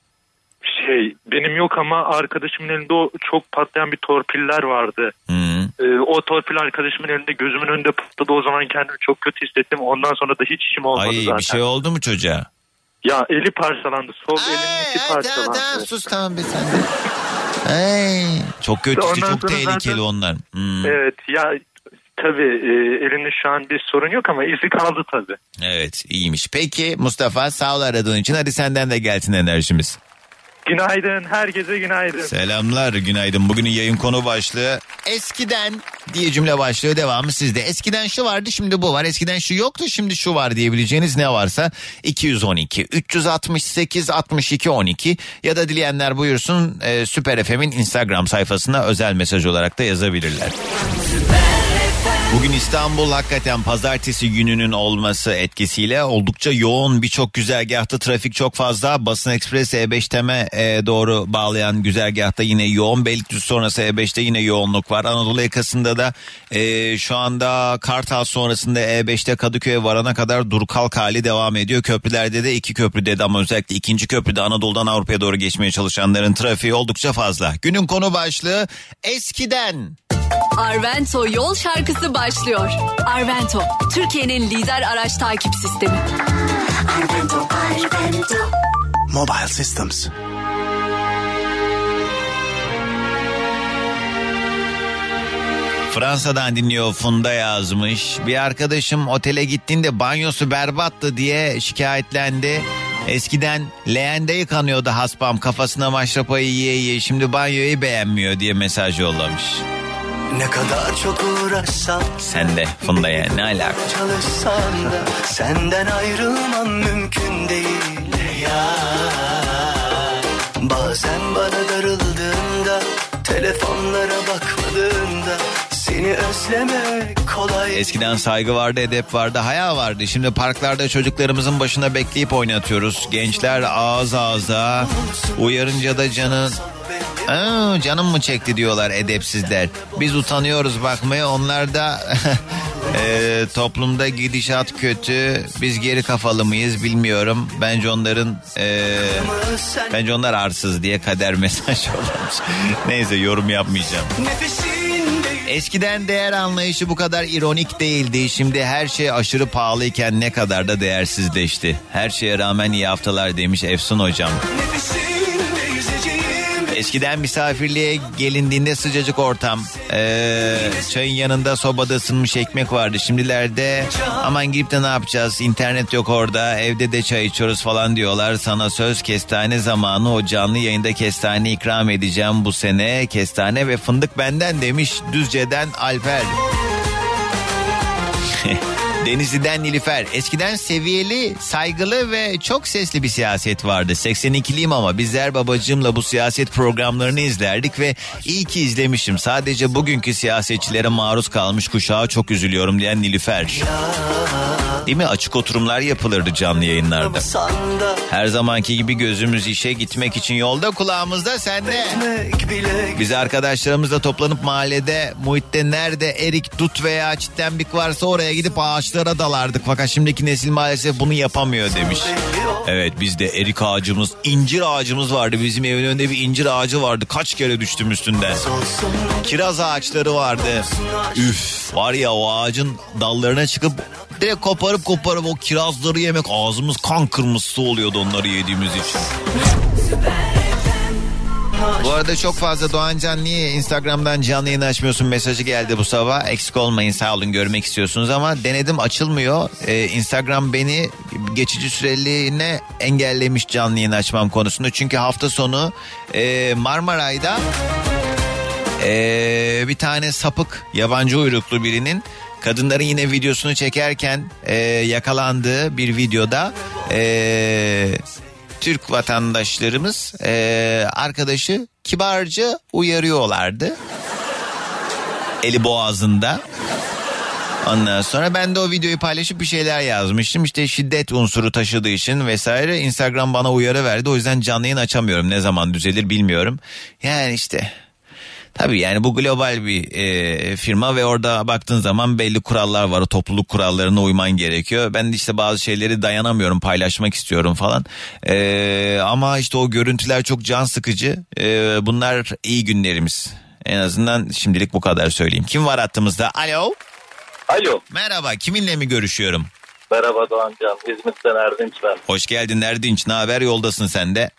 Şey benim yok ama arkadaşımın elinde o çok patlayan bir torpiller vardı. Ee, o torpil arkadaşımın elinde gözümün önünde patladı. O zaman kendimi çok kötü hissettim. Ondan sonra da hiç işim olmadı Ay zaten. bir şey oldu mu çocuğa? Ya eli parçalandı. Sol elinin içi Tamam parçalandı. tamam sus tamam bir sen. Ay, çok kötü Ondan çok tehlikeli zaten- onlar. Hmm. Evet ya tabii e, elinde şu an bir sorun yok ama izi kaldı tabii. Evet iyiymiş. Peki Mustafa sağ ol aradığın için hadi senden de gelsin enerjimiz. Günaydın. Herkese günaydın. Selamlar günaydın. Bugünün yayın konu başlığı eskiden diye cümle başlıyor devamı sizde. Eskiden şu vardı şimdi bu var. Eskiden şu yoktu şimdi şu var diyebileceğiniz ne varsa 212 368 62 12 ya da dileyenler buyursun e, Süper FM'in Instagram sayfasına özel mesaj olarak da yazabilirler. Bugün İstanbul hakikaten pazartesi gününün olması etkisiyle oldukça yoğun birçok güzergahta trafik çok fazla. Basın Ekspres E5 Tem'e e, doğru bağlayan güzergahta yine yoğun. Beylikdüzü sonrası E5'te yine yoğunluk var. Anadolu yakasında da e, şu anda Kartal sonrasında E5'te Kadıköy'e varana kadar dur kalk hali devam ediyor. Köprülerde de iki köprüde de ama özellikle ikinci köprüde Anadolu'dan Avrupa'ya doğru geçmeye çalışanların trafiği oldukça fazla. Günün konu başlığı eskiden. Arvento yol şarkısı başlıyor. Arvento, Türkiye'nin lider araç takip sistemi. Arvento, Arvento. Mobile Systems. Fransa'dan dinliyor Funda yazmış. Bir arkadaşım otele gittiğinde banyosu berbattı diye şikayetlendi. Eskiden leğende yıkanıyordu haspam kafasına maşrapayı yiye yiye şimdi banyoyu beğenmiyor diye mesaj yollamış. Ne kadar çok uğraşsam Sen de Funda'ya ne alaka? çalışsam da senden ayrılmam mümkün değil ya. Bazen bana darıldığında telefonlara bakmadığında seni özlemek kolay. Eskiden saygı vardı, edep vardı, haya vardı. Şimdi parklarda çocuklarımızın başına bekleyip oynatıyoruz. Gençler ağız ağza, uyarınca da canın... Aa, canım mı çekti diyorlar edepsizler. Biz utanıyoruz bakmaya onlar da e, toplumda gidişat kötü. Biz geri kafalı mıyız bilmiyorum. Bence onların e, bence onlar arsız diye kader mesaj yollamış. Neyse yorum yapmayacağım. Eskiden değer anlayışı bu kadar ironik değildi. Şimdi her şey aşırı pahalıyken ne kadar da değersizleşti. Her şeye rağmen iyi haftalar demiş Efsun hocam. Eskiden misafirliğe gelindiğinde sıcacık ortam. Ee, çayın yanında sobada ısınmış ekmek vardı. Şimdilerde aman girip de ne yapacağız? İnternet yok orada. Evde de çay içiyoruz falan diyorlar. Sana söz kestane zamanı o canlı yayında kestane ikram edeceğim bu sene. Kestane ve fındık benden demiş Düzce'den Alper. Denizli'den Nilüfer. Eskiden seviyeli, saygılı ve çok sesli bir siyaset vardı. 82'liyim ama bizler babacığımla bu siyaset programlarını izlerdik ve iyi ki izlemişim. Sadece bugünkü siyasetçilere maruz kalmış kuşağa çok üzülüyorum diyen Nilüfer. Değil mi? Açık oturumlar yapılırdı canlı yayınlarda. Her zamanki gibi gözümüz işe gitmek için yolda kulağımızda sende. Biz arkadaşlarımızla toplanıp mahallede muhitte nerede erik, dut veya çitlenbik varsa oraya gidip ağaçlara dalardık. Fakat şimdiki nesil maalesef bunu yapamıyor demiş. Evet bizde erik ağacımız, incir ağacımız vardı. Bizim evin önünde bir incir ağacı vardı. Kaç kere düştüm üstünden. Kiraz ağaçları vardı. Üf var ya o ağacın dallarına çıkıp direkt koparıp koparıp o kirazları yemek ağzımız kan kırmızısı oluyordu onları yediğimiz için. Bu arada çok fazla Doğancan niye Instagram'dan canlı yayın açmıyorsun mesajı geldi bu sabah. Eksik olmayın sağ olun görmek istiyorsunuz ama denedim açılmıyor. Ee, Instagram beni geçici süreliğine engellemiş canlı yayın açmam konusunda. Çünkü hafta sonu e, Marmaray'da e, bir tane sapık yabancı uyruklu birinin kadınların yine videosunu çekerken e, yakalandığı bir videoda e, Türk vatandaşlarımız e, arkadaşı kibarca uyarıyorlardı. Eli boğazında. Ondan sonra ben de o videoyu paylaşıp bir şeyler yazmıştım. İşte şiddet unsuru taşıdığı için vesaire Instagram bana uyarı verdi. O yüzden canlı yayın açamıyorum. Ne zaman düzelir bilmiyorum. Yani işte Tabii yani bu global bir e, firma ve orada baktığın zaman belli kurallar var. O topluluk kurallarına uyman gerekiyor. Ben de işte bazı şeyleri dayanamıyorum paylaşmak istiyorum falan. E, ama işte o görüntüler çok can sıkıcı. E, bunlar iyi günlerimiz. En azından şimdilik bu kadar söyleyeyim. Kim var hattımızda? Alo. Alo. Merhaba kiminle mi görüşüyorum? Merhaba Doğancan. İzmit'ten Erdinç ben. Hoş geldin Erdinç. Ne haber? Yoldasın sen de.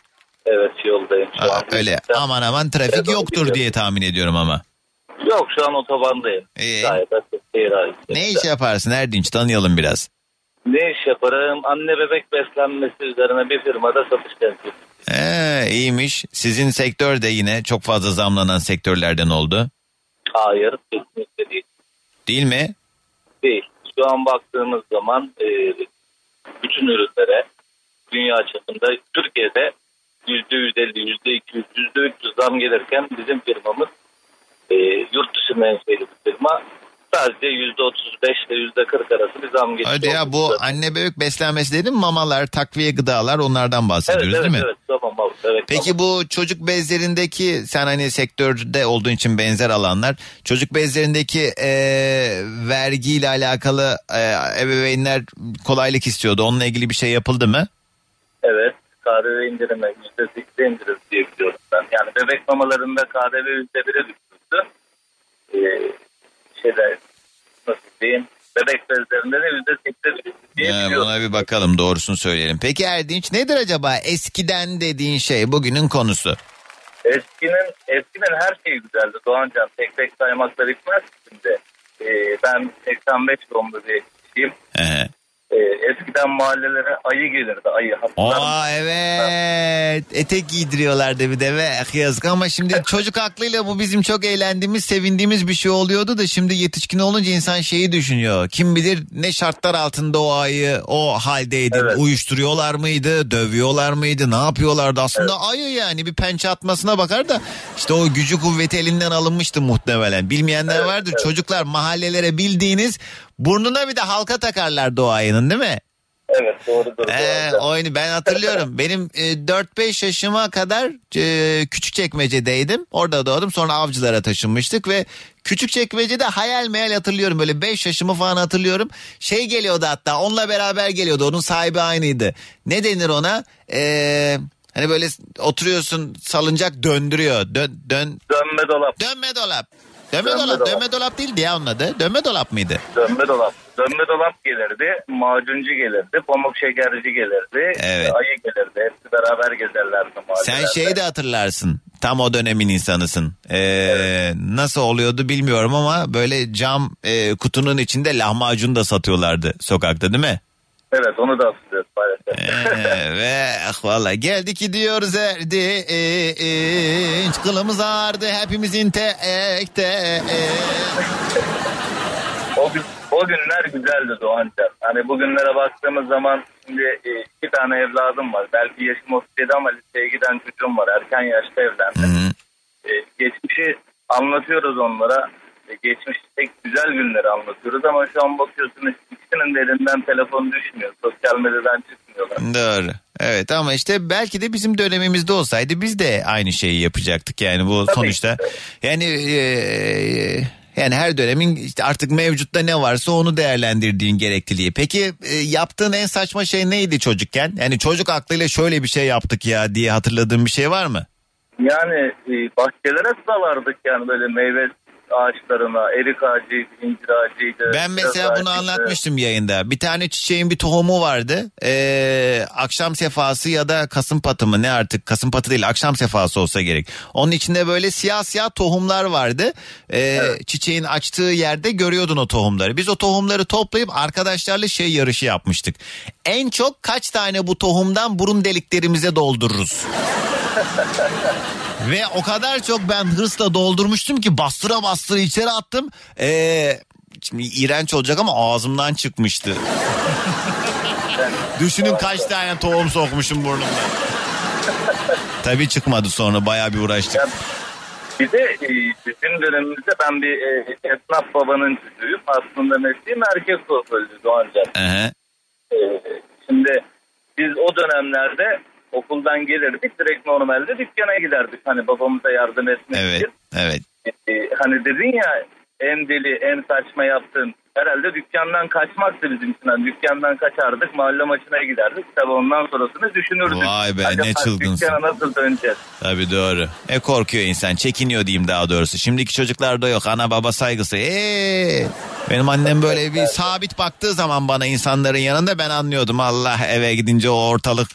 Evet yoldayım şu Aa, an. öyle aman aman trafik Evet, yoktur diye tahmin ediyorum ama. Yok şu an otobandayım. İyi. Gayet açık seyir. Ne iş yaparsın Erdinç? Tanıyalım biraz. Ne iş yaparım? Anne bebek beslenmesi üzerine bir firmada satış temsil. Ee, iyiymiş. Sizin sektör de yine çok fazla zamlanan sektörlerden oldu. Hayır kesinlikle değil. Değil mi? Değil. Şu an baktığımız zaman e, bütün ürünlere dünya çapında Türkiye'de yüzde yüz elli, yüzde iki yüz, yüzde üç yüz zam gelirken bizim firmamız e, yurt dışı menşeli bir firma sadece yüzde otuz beş ile yüzde kırk arası bir zam geçti. Hadi ya bu anne bebek beslenmesi dedim mamalar, takviye gıdalar onlardan bahsediyoruz evet değil mi? evet tamam abi. Evet, Peki bu çocuk bezlerindeki sen hani sektörde olduğun için benzer alanlar çocuk bezlerindeki e, vergiyle alakalı e, ebeveynler kolaylık istiyordu. Onunla ilgili bir şey yapıldı mı? Evet KDV indirimi yüzde sekiz'e indiririz diye biliyorum ben. Yani bebek mamalarında KDV yüzde bire düşmüştü. Ee, şeyde nasıl diyeyim bebek bezlerinde de yüzde sekiz'e düşmüştü He, buna bir bakalım doğrusunu söyleyelim. Peki Erdinç nedir acaba eskiden dediğin şey bugünün konusu? Eskinin, eskinin her şeyi güzeldi Doğancan. Tek tek saymakla bitmez şimdi. Ee, ben 85 doğumlu bir kişiyim. Ee, eskiden mahallelere ayı gelirdi ayı. Aa evet. Etek giydiriyorlardı bir de ve ah, yazık. Ama şimdi çocuk aklıyla bu bizim çok eğlendiğimiz sevindiğimiz bir şey oluyordu da şimdi yetişkin olunca insan şeyi düşünüyor. Kim bilir ne şartlar altında o ayı o haldeydi. Uyuşturuyorlar mıydı dövüyorlar mıydı ne yapıyorlardı? Aslında ayı yani bir pençe atmasına bakar da işte o gücü kuvveti elinden alınmıştı muhtemelen. Bilmeyenler vardır. çocuklar mahallelere bildiğiniz burnuna bir de halka takarlardı o ayının değil mi? Evet doğrudur. Ee, oyunu ben hatırlıyorum. Benim e, 4-5 yaşıma kadar e, küçük çekmecedeydim. Orada doğdum. Sonra avcılara taşınmıştık ve küçük çekmecede hayal meyal hatırlıyorum. Böyle 5 yaşımı falan hatırlıyorum. Şey geliyordu hatta onunla beraber geliyordu. Onun sahibi aynıydı. Ne denir ona? Ee, hani böyle oturuyorsun salıncak döndürüyor. Dön, dön, Dönme dolap. dönme dolap. Dönme, Dönme dolap. dolap. Dönme dolap değildi ya onun adı. Dönme dolap mıydı? Dönme dolap. Dönme dolap gelirdi. Macuncu gelirdi. Pamuk şekerci gelirdi. Evet. Ayı gelirdi. Hepsi beraber gezerlerdi mahallelerde. Sen şeyi de hatırlarsın. Tam o dönemin insanısın. Ee, Nasıl oluyordu bilmiyorum ama böyle cam e, kutunun içinde lahmacun da satıyorlardı sokakta değil mi? Evet onu da hatırlıyoruz maalesef. Ve ah valla geldik gidiyoruz erdi e, e, inç kılımız ağrıdı hepimizin tek tek. O, gün, o günler güzeldi Doğancan. Hani bugünlere baktığımız zaman şimdi e, iki tane evladım var. Belki yaşım 37 ama liseye giden çocuğum var. Erken yaşta evlendim. E, geçmişi anlatıyoruz onlara. E, geçmişteki güzel günleri anlatıyoruz ama şu an bakıyorsun ikisinin de elinden telefon düşmüyor. Sosyal medyadan çıkmıyorlar. Doğru. Evet ama işte belki de bizim dönemimizde olsaydı biz de aynı şeyi yapacaktık yani bu sonuçta. Yani e, yani her dönemin işte artık mevcutta ne varsa onu değerlendirdiğin gerekliliği. Peki e, yaptığın en saçma şey neydi çocukken? Yani çocuk aklıyla şöyle bir şey yaptık ya diye hatırladığın bir şey var mı? Yani e, bahçelere dalardık yani böyle meyve ağaçlarına, erik ağacıydı, incir ağacıydı. Ben mesela kiraz bunu ağacıydı. anlatmıştım yayında. Bir tane çiçeğin bir tohumu vardı. Ee, akşam sefası ya da kasım patı mı ne artık kasım patı değil akşam sefası olsa gerek. Onun içinde böyle siyah siyah tohumlar vardı. Ee, Çiçeğin açtığı yerde görüyordun o tohumları. Biz o tohumları toplayıp arkadaşlarla şey yarışı yapmıştık. En çok kaç tane bu tohumdan burun deliklerimize doldururuz? Ve o kadar çok ben hırsla doldurmuştum ki bastıra bastıra içeri attım. Ee, şimdi iğrenç olacak ama ağzımdan çıkmıştı. Düşünün kaç tane tohum sokmuşum burnumda. Tabii çıkmadı sonra bayağı bir uğraştık. Bir de e, bizim dönemimizde ben bir e, esnaf babanın çocuğuyum. Aslında mesleğim erkek kuaförlüğü. Ehe. E, şimdi biz o dönemlerde okuldan gelirdik direkt normalde dükkana giderdik. Hani babamıza yardım etmek Evet, için. evet. E, hani dedin ya en deli en saçma yaptığın herhalde dükkandan kaçmaktı bizim için. Dükkandan kaçardık mahalle maçına giderdik. Tabii ondan sonrasını düşünürdük. Vay be, Acaba ne çılgınsın. Dükkana nasıl döneceğiz? Tabii doğru. E korkuyor insan. Çekiniyor diyeyim daha doğrusu. Şimdiki çocuklarda yok. Ana baba saygısı. Ee, benim annem böyle bir sabit baktığı zaman bana insanların yanında ben anlıyordum. Allah eve gidince o ortalık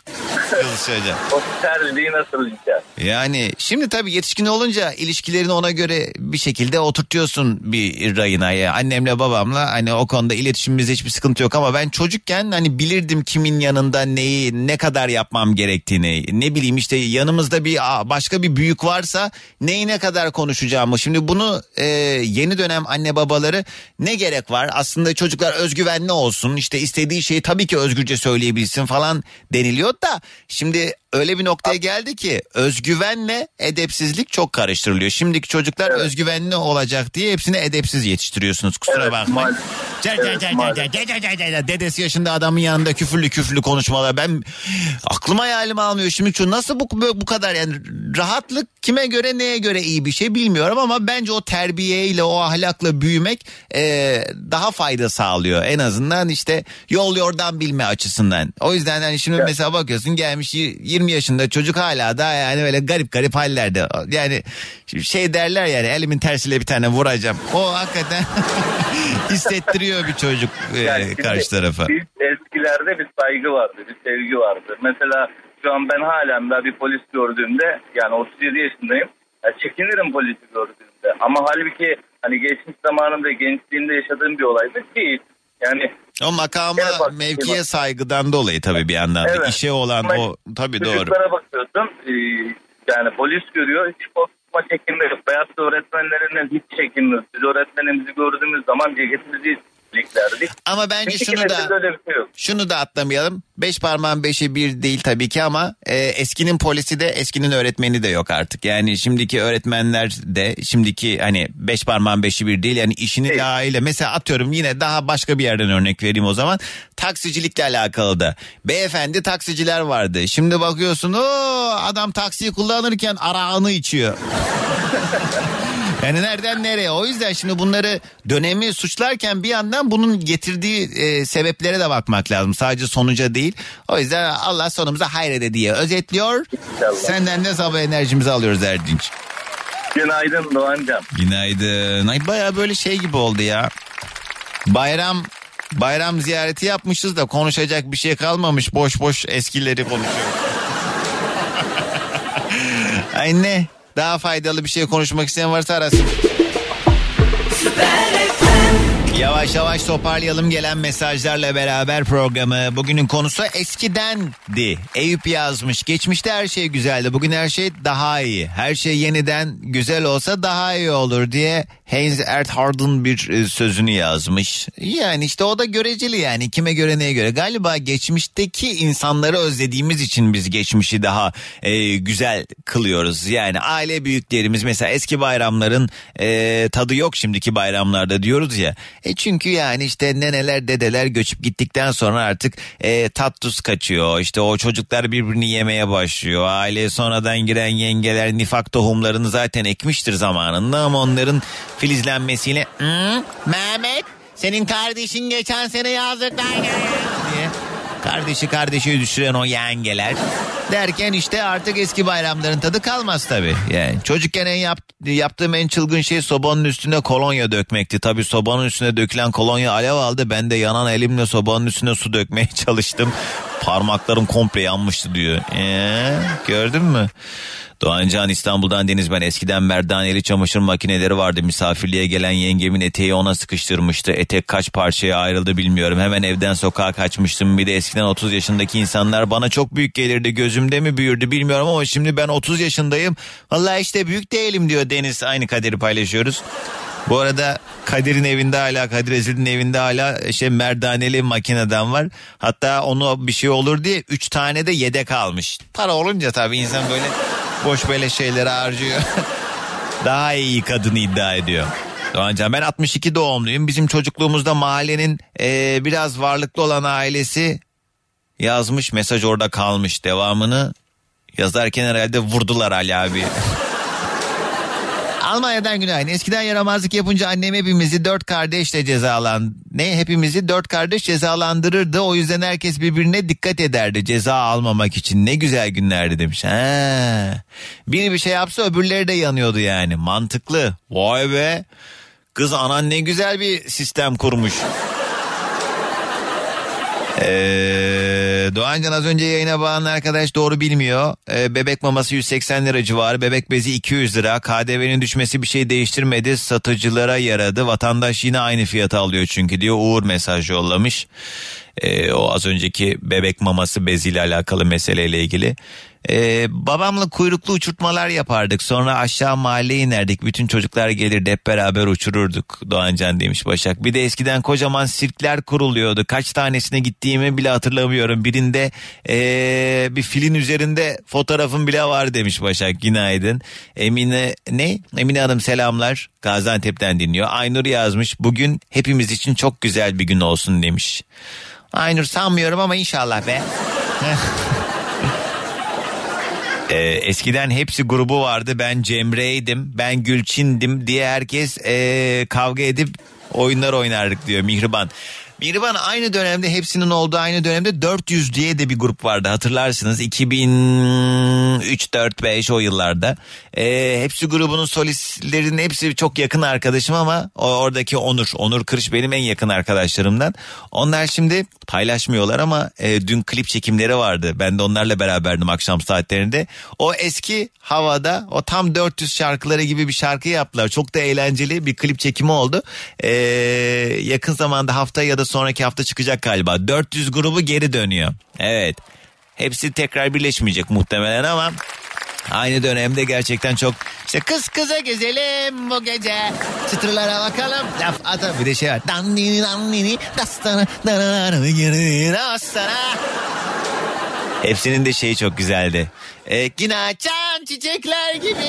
kızışacak. O terliği nasıl yiyeceğiz? Yani şimdi tabii yetişkin olunca ilişkilerini ona göre bir şekilde oturtuyorsun bir rayına. Ya. Annemle babamla hani o konuda iletişimimizde hiçbir sıkıntı yok ama ben çocukken hani bilirdim kimin yanında neyi ne kadar yapmam gerektiğini. Ne bileyim işte yanımızda bir başka bir büyük varsa neyi ne kadar konuşacağımı. Şimdi bunu e, yeni dönem anne babaları ne gerek var? Aslında çocuklar özgüvenli olsun işte istediği şeyi tabii ki özgürce söyleyebilsin falan deniliyor da şimdi öyle bir noktaya geldi ki özgüvenle edepsizlik çok karıştırılıyor. Şimdiki çocuklar özgüvenli olacak diye hepsini edepsiz yetiştiriyorsunuz. Kusura Evet, bakmayın. Evet. Dedesi yaşında adamın yanında küfürlü küfürlü konuşmalar. Ben aklım hayalim almıyor. Şimdi şu nasıl bu, bu kadar yani rahatlık kime göre neye göre iyi bir şey bilmiyorum ama bence o terbiyeyle o ahlakla büyümek e, daha fayda sağlıyor. En azından işte yol yordan bilme açısından. O yüzden hani şimdi mesela bakıyorsun gelmiş y- 20 yaşında çocuk hala da yani böyle garip garip hallerde. Yani şey derler yani elimin tersiyle bir tane vuracağım. O hakikaten hissettiriyor bir çocuk e, Yani karşı tarafa. Biz eskilerde bir saygı vardı, bir sevgi vardı. Mesela şu an ben halen daha bir polis gördüğümde yani 37 yaşındayım. Ya çekinirim polisi gördüğümde. Ama halbuki hani geçmiş zamanımda gençliğimde yaşadığım bir olaydı ki yani O makama bak- mevkiye saygıdan dolayı tabii bir yandan da. Evet. işe olan Ama o tabii doğru. Çocuklara bakıyorsun e, yani polis görüyor hiç korkma çekinme yok. Veyahut da öğretmenlerinden hiç çekinmiyor. Biz öğretmenimizi gördüğümüz zaman ceketimizi iliklerdik. Ama bence şunu da- şey. Şunu da atlamayalım. Beş parmağın beşi bir değil tabii ki ama e, eskinin polisi de eskinin öğretmeni de yok artık. Yani şimdiki öğretmenler de şimdiki hani beş parmağın beşi bir değil. Yani işini layığıyla mesela atıyorum yine daha başka bir yerden örnek vereyim o zaman. Taksicilikle alakalı da. Beyefendi taksiciler vardı. Şimdi bakıyorsun o adam taksiyi kullanırken arağını içiyor. Yani nereden nereye? O yüzden şimdi bunları dönemi suçlarken bir yandan bunun getirdiği e, sebeplere de bakmak lazım. Sadece sonuca değil. O yüzden Allah sonumuza hayrede diye özetliyor. Senden de sabah enerjimizi alıyoruz Erdinç. Günaydın Doğancan. Günaydın. Ay baya böyle şey gibi oldu ya. Bayram bayram ziyareti yapmışız da konuşacak bir şey kalmamış. Boş boş eskileri konuşuyoruz. Ay ne? Daha faydalı bir şey konuşmak isteyen varsa arasın. Yavaş yavaş toparlayalım gelen mesajlarla beraber programı. Bugünün konusu eskidendi. Eyüp yazmış. Geçmişte her şey güzeldi. Bugün her şey daha iyi. Her şey yeniden güzel olsa daha iyi olur diye Heinz Erhard'ın bir e, sözünü yazmış. Yani işte o da göreceli yani. Kime göre neye göre. Galiba geçmişteki insanları özlediğimiz için biz geçmişi daha e, güzel kılıyoruz. Yani aile büyüklerimiz mesela eski bayramların e, tadı yok şimdiki bayramlarda diyoruz ya. E çünkü yani işte neneler dedeler göçüp gittikten sonra artık e, tat tuz kaçıyor. İşte o çocuklar birbirini yemeye başlıyor. Aileye sonradan giren yengeler nifak tohumlarını zaten ekmiştir zamanında ama onların filizlenmesiyle "Hı, Mehmet senin kardeşin geçen sene yazdıklar diye kardeşi kardeşi düşüren o yengeler derken işte artık eski bayramların tadı kalmaz tabii. Yani çocukken en yap, yaptığım en çılgın şey sobanın üstüne kolonya dökmekti. Tabii sobanın üstüne dökülen kolonya alev aldı. Ben de yanan elimle sobanın üstüne su dökmeye çalıştım. Parmaklarım komple yanmıştı diyor. Ee, gördün mü? Doğancan İstanbul'dan Deniz ben eskiden merdaneli çamaşır makineleri vardı. Misafirliğe gelen yengemin eteği ona sıkıştırmıştı. Etek kaç parçaya ayrıldı bilmiyorum. Hemen evden sokağa kaçmıştım. Bir de eskiden 30 yaşındaki insanlar bana çok büyük gelirdi. Gözümde mi büyürdü bilmiyorum ama şimdi ben 30 yaşındayım. Vallahi işte büyük değilim diyor Deniz. Aynı kaderi paylaşıyoruz. Bu arada Kadir'in evinde hala Kadir Ezil'in evinde hala şey merdaneli makineden var. Hatta onu bir şey olur diye 3 tane de yedek almış. Para olunca tabii insan böyle boş böyle şeyleri harcıyor. Daha iyi kadını iddia ediyor. Doğancan ben 62 doğumluyum. Bizim çocukluğumuzda mahallenin e, biraz varlıklı olan ailesi yazmış mesaj orada kalmış devamını yazarken herhalde vurdular Ali abi. Almanya'dan günaydın. Eskiden yaramazlık yapınca annem hepimizi dört kardeşle cezalan... Ne? Hepimizi dört kardeş cezalandırırdı. O yüzden herkes birbirine dikkat ederdi ceza almamak için. Ne güzel günlerdi demiş. Ha. Biri bir şey yapsa öbürleri de yanıyordu yani. Mantıklı. Vay be. Kız anan ne güzel bir sistem kurmuş. Doğancan az önce yayına bağlanan arkadaş doğru bilmiyor. Ee, bebek maması 180 lira civarı, bebek bezi 200 lira. KDV'nin düşmesi bir şey değiştirmedi. Satıcılara yaradı. Vatandaş yine aynı fiyata alıyor çünkü diyor. Uğur mesaj yollamış. Ee, o az önceki bebek maması beziyle alakalı meseleyle ilgili. Ee, babamla kuyruklu uçurtmalar yapardık. Sonra aşağı mahalleye inerdik. Bütün çocuklar gelirdi hep beraber uçururduk. Doğancan demiş Başak. Bir de eskiden kocaman sirkler kuruluyordu. Kaç tanesine gittiğimi bile hatırlamıyorum. Birinde ee, bir filin üzerinde fotoğrafım bile var demiş Başak. Günaydın. Emine ne? Emine Hanım selamlar. Gaziantep'ten dinliyor. Aynur yazmış. Bugün hepimiz için çok güzel bir gün olsun demiş. Aynur sanmıyorum ama inşallah be. Ee, eskiden hepsi grubu vardı. Ben Cemre'ydim, ben Gülçin'dim diye herkes ee, kavga edip oyunlar oynardık diyor Mihriban. Mihriban aynı dönemde hepsinin olduğu aynı dönemde 400 diye de bir grup vardı hatırlarsınız 2003 4 5 o yıllarda. E, hepsi grubunun solistlerinin hepsi çok yakın arkadaşım ama oradaki Onur. Onur Kırış benim en yakın arkadaşlarımdan. Onlar şimdi paylaşmıyorlar ama e, dün klip çekimleri vardı. Ben de onlarla beraberdim akşam saatlerinde. O eski havada o tam 400 şarkıları gibi bir şarkı yaptılar. Çok da eğlenceli bir klip çekimi oldu. E, yakın zamanda hafta ya da sonraki hafta çıkacak galiba. 400 grubu geri dönüyor. Evet. Hepsi tekrar birleşmeyecek muhtemelen ama Aynı dönemde gerçekten çok işte kız kıza gezelim bu gece. Çıtırlara bakalım. Laf ata bir de şey var. Dandini dandini dastana dananı dastana. Hepsinin de şeyi çok güzeldi. E, yine çiçekler gibi.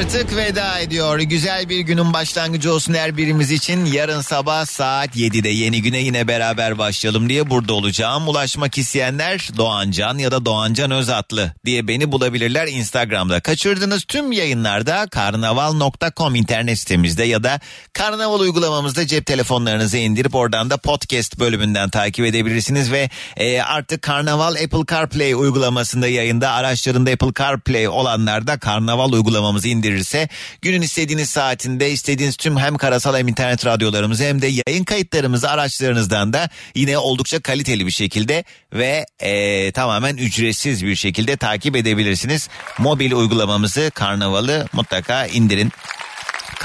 Artık veda ediyor. Güzel bir günün başlangıcı olsun her birimiz için. Yarın sabah saat 7'de yeni güne yine beraber başlayalım diye burada olacağım. Ulaşmak isteyenler Doğancan ya da Doğancan Özatlı diye beni bulabilirler Instagram'da. Kaçırdığınız tüm yayınlarda karnaval.com internet sitemizde ya da karnaval uygulamamızda cep telefonlarınızı indirip oradan da podcast bölümünden takip edebilirsiniz ve e, artık Karnaval Apple CarPlay uygulamasında yayında araçlarında Apple CarPlay olanlar da Karnaval uygulamamızı indirirse günün istediğiniz saatinde istediğiniz tüm hem karasal hem internet radyolarımızı hem de yayın kayıtlarımızı araçlarınızdan da yine oldukça kaliteli bir şekilde ve e, tamamen ücretsiz bir şekilde takip edebilirsiniz. Mobil uygulamamızı Karnaval'ı mutlaka indirin.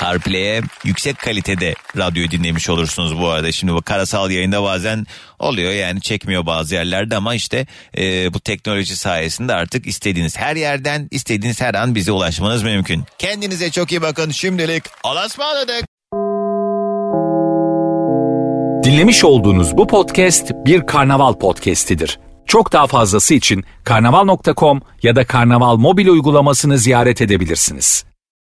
CarPlay'e yüksek kalitede radyo dinlemiş olursunuz bu arada. Şimdi bu karasal yayında bazen oluyor yani çekmiyor bazı yerlerde ama işte e, bu teknoloji sayesinde artık istediğiniz her yerden istediğiniz her an bize ulaşmanız mümkün. Kendinize çok iyi bakın şimdilik Allah'a ısmarladık. Dinlemiş olduğunuz bu podcast bir karnaval podcastidir. Çok daha fazlası için karnaval.com ya da karnaval mobil uygulamasını ziyaret edebilirsiniz.